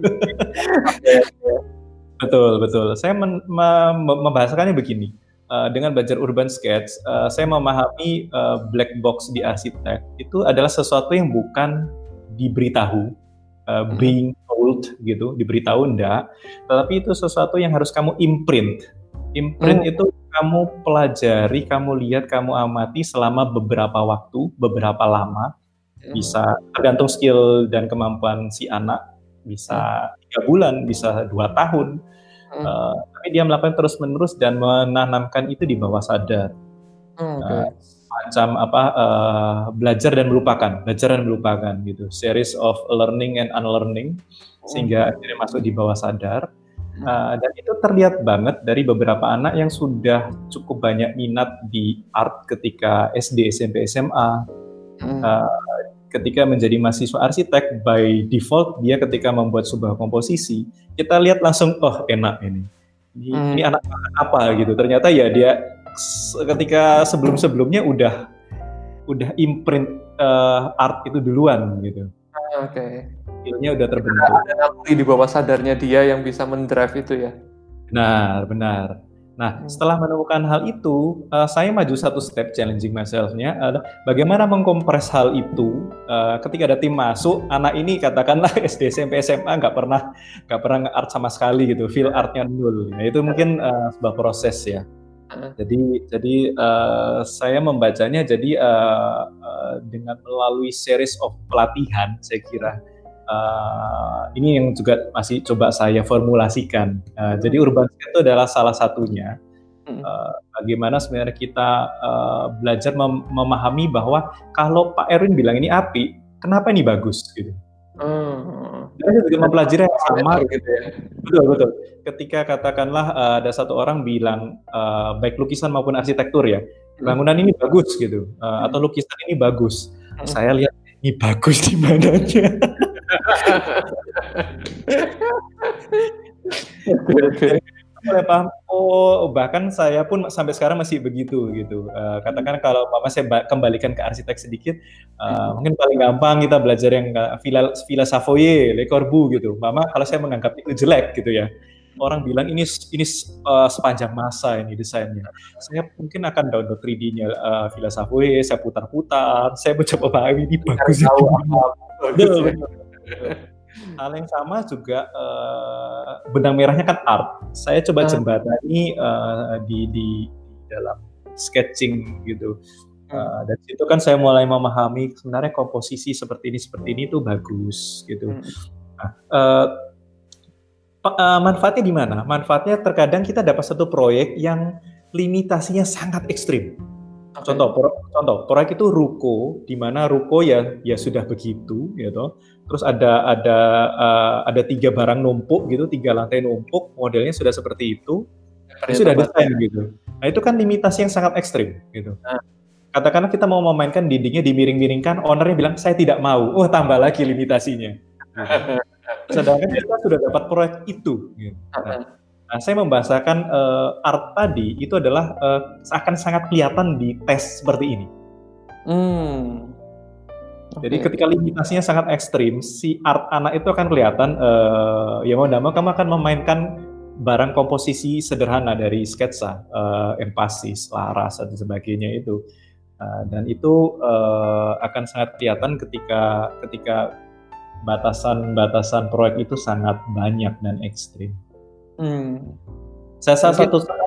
betul, betul. Saya men membahasakannya begini. Uh, dengan belajar urban sketch, uh, saya memahami uh, black box di arsitek itu adalah sesuatu yang bukan diberitahu, uh, being told gitu, diberitahu enggak, tetapi itu sesuatu yang harus kamu imprint. Imprint hmm. itu kamu pelajari, kamu lihat, kamu amati selama beberapa waktu, beberapa lama. Hmm. Bisa tergantung skill dan kemampuan si anak, bisa tiga bulan, bisa dua tahun. Hmm. Uh, tapi dia melakukan terus-menerus dan menanamkan itu di bawah sadar. Hmm, okay. uh, macam apa uh, belajar dan melupakan, belajar dan melupakan gitu, series of learning and unlearning sehingga akhirnya masuk di bawah sadar. Uh, dan itu terlihat banget dari beberapa anak yang sudah cukup banyak minat di art ketika SD, SMP, SMA. Uh, ketika menjadi mahasiswa arsitek, by default dia ketika membuat sebuah komposisi, kita lihat langsung, oh enak ini. Ini, hmm. ini anak apa gitu. Ternyata ya dia ketika sebelum-sebelumnya udah udah imprint uh, art itu duluan gitu. Oke. Okay skillnya udah terbentuk. Ada naluri di bawah sadarnya dia yang bisa mendrive itu ya. Benar, benar. Nah, hmm. setelah menemukan hal itu, uh, saya maju satu step challenging myself-nya adalah bagaimana mengkompres hal itu uh, ketika ada tim masuk, anak ini katakanlah SD, SMP, SMA nggak pernah nggak pernah nge-art sama sekali gitu, feel artnya nul. Nah, itu mungkin uh, sebuah proses ya. Jadi jadi uh, saya membacanya jadi uh, uh, dengan melalui series of pelatihan saya kira uh, ini yang juga masih coba saya formulasikan. Uh, jadi urban skate itu adalah salah satunya. Uh, bagaimana sebenarnya kita uh, belajar mem memahami bahwa kalau Pak Erwin bilang ini api, kenapa ini bagus gitu. Hmm. Kita juga mempelajari yang sama gitu ya. Betul betul. Ketika katakanlah uh, ada satu orang bilang uh, baik lukisan maupun arsitektur ya, bangunan ini bagus gitu, uh, atau lukisan ini bagus. Saya lihat ini bagus di mananya. mulai paham. Oh bahkan saya pun sampai sekarang masih begitu gitu. Uh, katakan kalau mama saya kembalikan ke arsitek sedikit uh, mungkin paling gampang kita belajar yang Villa Villa Savoye Le Corbusier gitu. Mama kalau saya menganggap itu jelek gitu ya. Orang bilang ini ini uh, sepanjang masa ini desainnya. Saya mungkin akan download 3D-nya uh, Villa Savoye, saya putar-putar, saya mencoba pahami. Ini bagus. Tahu apa, Hal yang sama juga uh, benang merahnya kan art. Saya coba ah. jembatani uh, di, di dalam sketching gitu. Uh, dan situ kan saya mulai memahami sebenarnya komposisi seperti ini seperti ini itu bagus gitu. Hmm. Nah, uh, uh, manfaatnya di mana? Manfaatnya terkadang kita dapat satu proyek yang limitasinya sangat ekstrim. Okay. Contoh, pro, contoh proyek itu ruko, di mana ruko ya ya sudah begitu, gitu. Terus ada ada uh, ada tiga barang numpuk gitu, tiga lantai numpuk, modelnya sudah seperti itu, itu sudah desain gitu. Nah itu kan limitasi yang sangat ekstrim, gitu. Nah. Katakanlah kita mau memainkan dindingnya dimiring-miringkan, ownernya bilang saya tidak mau, oh tambah lagi limitasinya. Sedangkan kita sudah dapat proyek itu. Gitu. Nah, Nah, saya membahasakan uh, art tadi itu adalah uh, akan sangat kelihatan di tes seperti ini. Hmm. Okay. Jadi ketika limitasinya sangat ekstrim, si art anak itu akan kelihatan. Uh, ya mau tidak mau kamu akan memainkan barang komposisi sederhana dari sketsa, uh, empasis, laras dan sebagainya itu. Uh, dan itu uh, akan sangat kelihatan ketika ketika batasan-batasan proyek itu sangat banyak dan ekstrim. Hmm. Saya saat satu saat,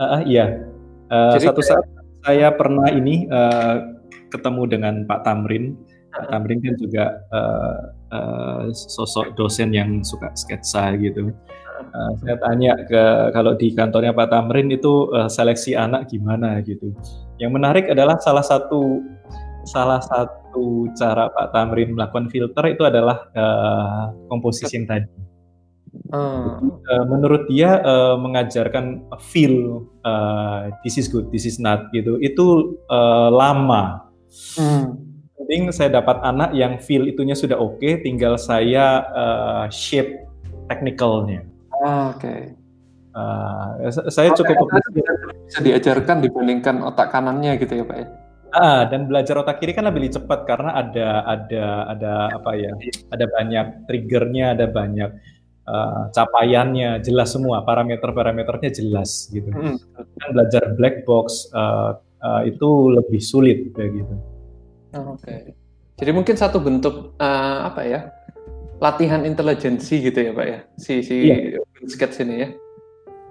uh, iya, uh, Jadi, satu saat saya pernah ini uh, ketemu dengan Pak Tamrin. Pak Tamrin kan juga uh, uh, sosok dosen yang suka sketsa gitu. Uh, saya tanya ke kalau di kantornya Pak Tamrin itu uh, seleksi anak gimana gitu. Yang menarik adalah salah satu salah satu cara Pak Tamrin melakukan filter itu adalah uh, composition tadi. Uh, menurut dia uh, mengajarkan feel uh, this is good, this is not gitu. Itu uh, lama. Hmm. Penting saya dapat anak yang feel itunya sudah oke, okay, tinggal saya uh, shape technicalnya. Ah, oke. Okay. Uh, saya cukup bisa diajarkan dibandingkan otak kanannya gitu ya Pak ya. Ah, dan belajar otak kiri kan lebih cepat karena ada ada ada apa ya? Ada banyak triggernya, ada banyak uh, capaiannya jelas semua parameter-parameternya jelas gitu. Hmm. Kan belajar black box uh, uh, itu lebih sulit kayak gitu. Oh, Oke. Okay. Jadi mungkin satu bentuk uh, apa ya? Latihan intelijensi gitu ya, Pak ya. Si si yeah. sketch ini ya.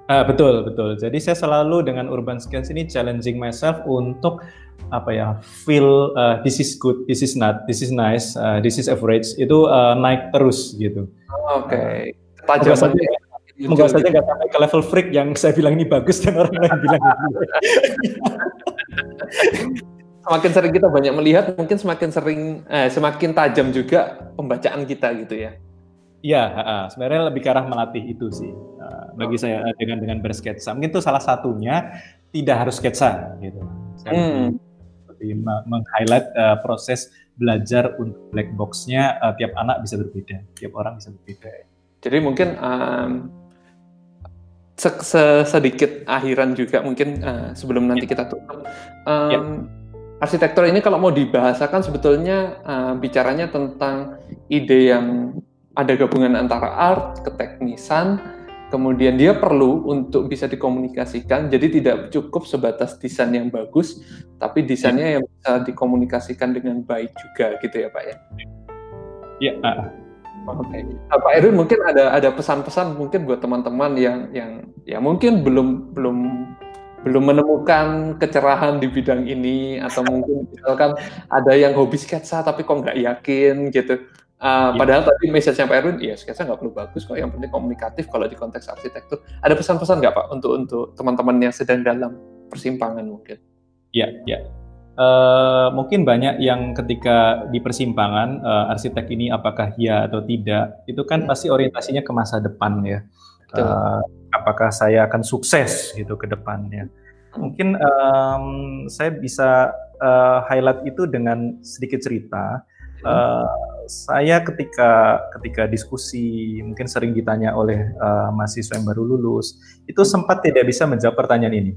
Uh, betul, betul. Jadi saya selalu dengan urban sketch ini challenging myself untuk apa ya, feel uh, this is good, this is not, this is nice, uh, this is average itu uh, naik terus gitu. Oke. Okay. Tajam saja. Semoga saja nggak sampai ke level freak yang saya bilang ini bagus dan orang lain bilang ini. semakin sering kita banyak melihat, mungkin semakin sering, eh, semakin tajam juga pembacaan kita gitu ya. Iya, sebenarnya lebih ke arah melatih itu sih. Uh, bagi saya uh, dengan dengan bersketsa, mungkin itu salah satunya tidak harus sketsa gitu. Saya hmm. lebih meng-highlight uh, proses belajar untuk black box-nya uh, tiap anak bisa berbeda, tiap orang bisa berbeda. Jadi mungkin um, se -se sedikit akhiran juga mungkin uh, sebelum nanti ya. kita tutup. Um, ya. Arsitektur ini kalau mau dibahasakan sebetulnya uh, bicaranya tentang ide yang ada gabungan antara art, keteknisan, kemudian dia perlu untuk bisa dikomunikasikan, jadi tidak cukup sebatas desain yang bagus, tapi desainnya yang bisa dikomunikasikan dengan baik juga, gitu ya Pak ya? Iya. Uh. Oke, okay. Nah, Pak Erwin mungkin ada ada pesan-pesan mungkin buat teman-teman yang yang ya mungkin belum belum belum menemukan kecerahan di bidang ini atau mungkin misalkan ada yang hobi sketsa tapi kok nggak yakin gitu Uh, ya. Padahal tadi message-nya Pak Erwin, ya sketsa nggak perlu bagus kok, yang penting komunikatif kalau di konteks arsitektur. Ada pesan-pesan nggak Pak untuk untuk teman-teman yang sedang dalam persimpangan mungkin? Ya, ya. Uh, mungkin banyak yang ketika di persimpangan uh, arsitek ini apakah ya atau tidak, itu kan hmm. pasti orientasinya ke masa depan ya. Uh, apakah saya akan sukses gitu ke depannya? Mungkin um, saya bisa uh, highlight itu dengan sedikit cerita. Uh, saya ketika ketika diskusi mungkin sering ditanya oleh uh, mahasiswa yang baru lulus itu sempat tidak bisa menjawab pertanyaan ini.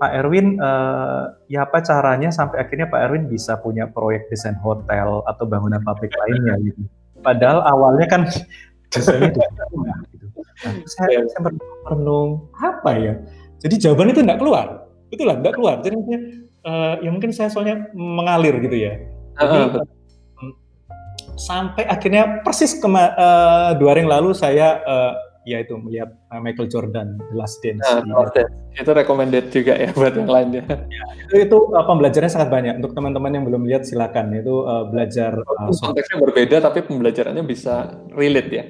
Pak Erwin, uh, ya apa caranya sampai akhirnya Pak Erwin bisa punya proyek desain hotel atau bangunan pabrik lainnya gitu. Padahal awalnya kan desainnya gitu. Nah, saya, saya merenung apa ya? Jadi jawaban itu tidak keluar, itulah tidak keluar. Jadi uh, ya mungkin saya soalnya mengalir gitu ya. Jadi, uh, sampai akhirnya persis ke uh, dua hari yang lalu saya uh, ya itu melihat uh, Michael Jordan The Last Dance. Nah, Itu recommended juga ya buat yang lainnya. Ya, itu itu uh, pembelajarannya sangat banyak untuk teman-teman yang belum lihat silakan itu uh, belajar. Uh, konteksnya berbeda tapi pembelajarannya bisa relate ya.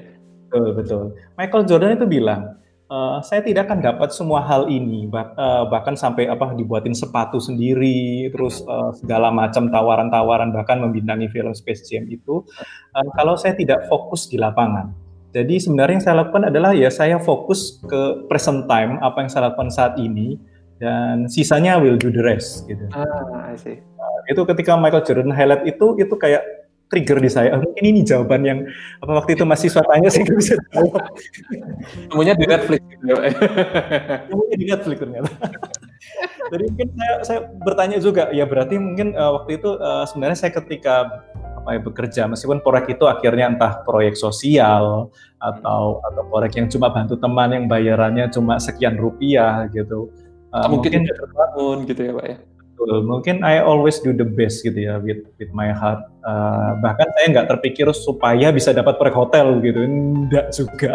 Betul betul. Michael Jordan itu bilang Uh, saya tidak akan dapat semua hal ini bah, uh, bahkan sampai apa dibuatin sepatu sendiri terus uh, segala macam tawaran-tawaran bahkan membintangi film Space Jam itu uh, kalau saya tidak fokus di lapangan. Jadi sebenarnya yang saya lakukan adalah ya saya fokus ke present time apa yang saya lakukan saat ini dan sisanya will do the rest gitu. Ah, I see. Uh, itu ketika Michael Jordan highlight itu itu kayak trigger di saya. Mungkin ini jawaban yang apa waktu itu masih tanya sih nggak bisa jawab. Semuanya di Netflix. Semuanya di Netflix ternyata. Jadi mungkin saya, saya bertanya juga, ya berarti mungkin uh, waktu itu uh, sebenarnya saya ketika apa ya bekerja, meskipun proyek itu akhirnya entah proyek sosial atau atau proyek yang cuma bantu teman yang bayarannya cuma sekian rupiah gitu. Uh, mungkin, mungkin terbangun gitu ya pak ya betul. Mungkin I always do the best gitu ya with with my heart. Uh, bahkan saya nggak terpikir supaya bisa dapat proyek hotel gitu, enggak juga.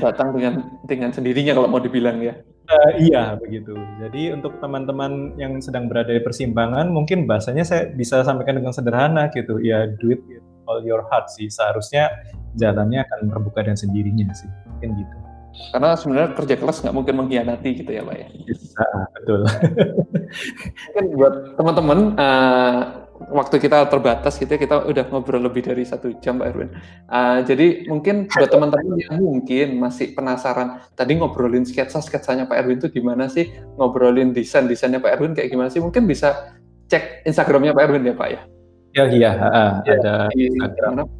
datang dengan dengan sendirinya kalau mau dibilang ya. Uh, iya begitu. Jadi untuk teman-teman yang sedang berada di persimpangan, mungkin bahasanya saya bisa sampaikan dengan sederhana gitu. Ya, do it with all your heart sih. Seharusnya jalannya akan terbuka dengan sendirinya sih, mungkin gitu. Karena sebenarnya kerja keras nggak mungkin mengkhianati gitu ya, Pak ya. Bisa, betul. mungkin buat teman-teman uh, waktu kita terbatas gitu ya, kita udah ngobrol lebih dari satu jam Pak Erwin. Uh, jadi mungkin buat teman-teman yang mungkin masih penasaran, tadi ngobrolin sketsa-sketsanya Pak Erwin itu gimana sih? Ngobrolin desain-desainnya Pak Erwin kayak gimana sih? Mungkin bisa cek Instagramnya Pak Erwin ya Pak ya? Ya iya, uh, ya, ada di Instagram.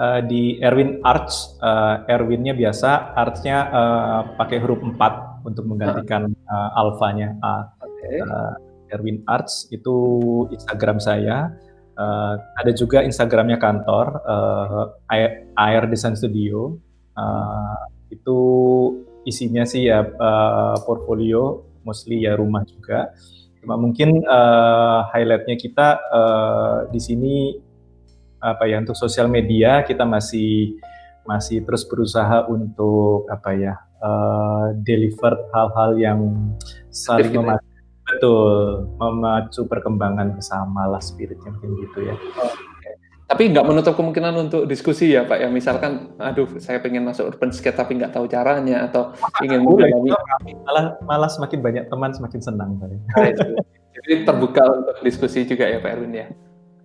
Uh, di Erwin Arts, uh, Erwinnya biasa, Artsnya uh, pakai huruf 4 untuk menggantikan uh, alfanya A. Okay. Uh, Erwin Arts itu Instagram saya. Uh, ada juga Instagramnya kantor uh, Air Design Studio. Uh, itu isinya sih ya uh, portfolio, mostly ya rumah juga. Cuma mungkin uh, highlightnya kita uh, di sini apa ya untuk sosial media kita masih masih terus berusaha untuk apa ya uh, deliver hal-hal yang saling memacu Betul, memacu perkembangan bersama lah spiritnya mungkin gitu ya. Okay. Tapi nggak menutup kemungkinan untuk diskusi ya Pak ya. Misalkan, aduh saya pengen masuk urban skate tapi nggak tahu caranya atau ingin mendalami. Malah malah semakin banyak teman semakin senang Pak. Nah, Jadi terbuka untuk diskusi juga ya Pak Erwin ya.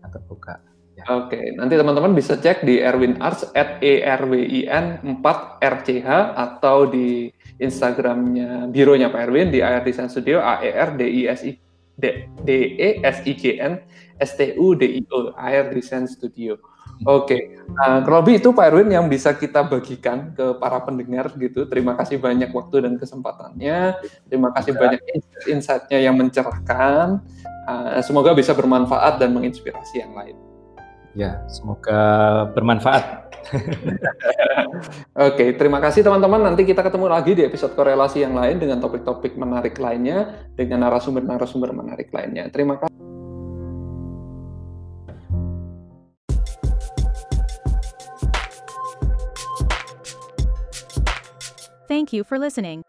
Terbuka. Ya. Oke, okay. nanti teman-teman bisa cek di Erwin Arts at erwin 4 rch atau di Instagramnya bironya Pak Erwin di AR Design Studio A E R D I S I D, D E S I G N S T U D I O AR Design Studio. Oke, okay. nah, kalau lebih itu Pak Erwin yang bisa kita bagikan ke para pendengar gitu. Terima kasih banyak waktu dan kesempatannya. Terima kasih ya. banyak insight-nya yang mencerahkan. Uh, semoga bisa bermanfaat dan menginspirasi yang lain. Ya, semoga bermanfaat. Oke, terima kasih teman-teman. Nanti kita ketemu lagi di episode korelasi yang lain dengan topik-topik menarik lainnya, dengan narasumber-narasumber menarik lainnya. Terima kasih. Thank you for listening.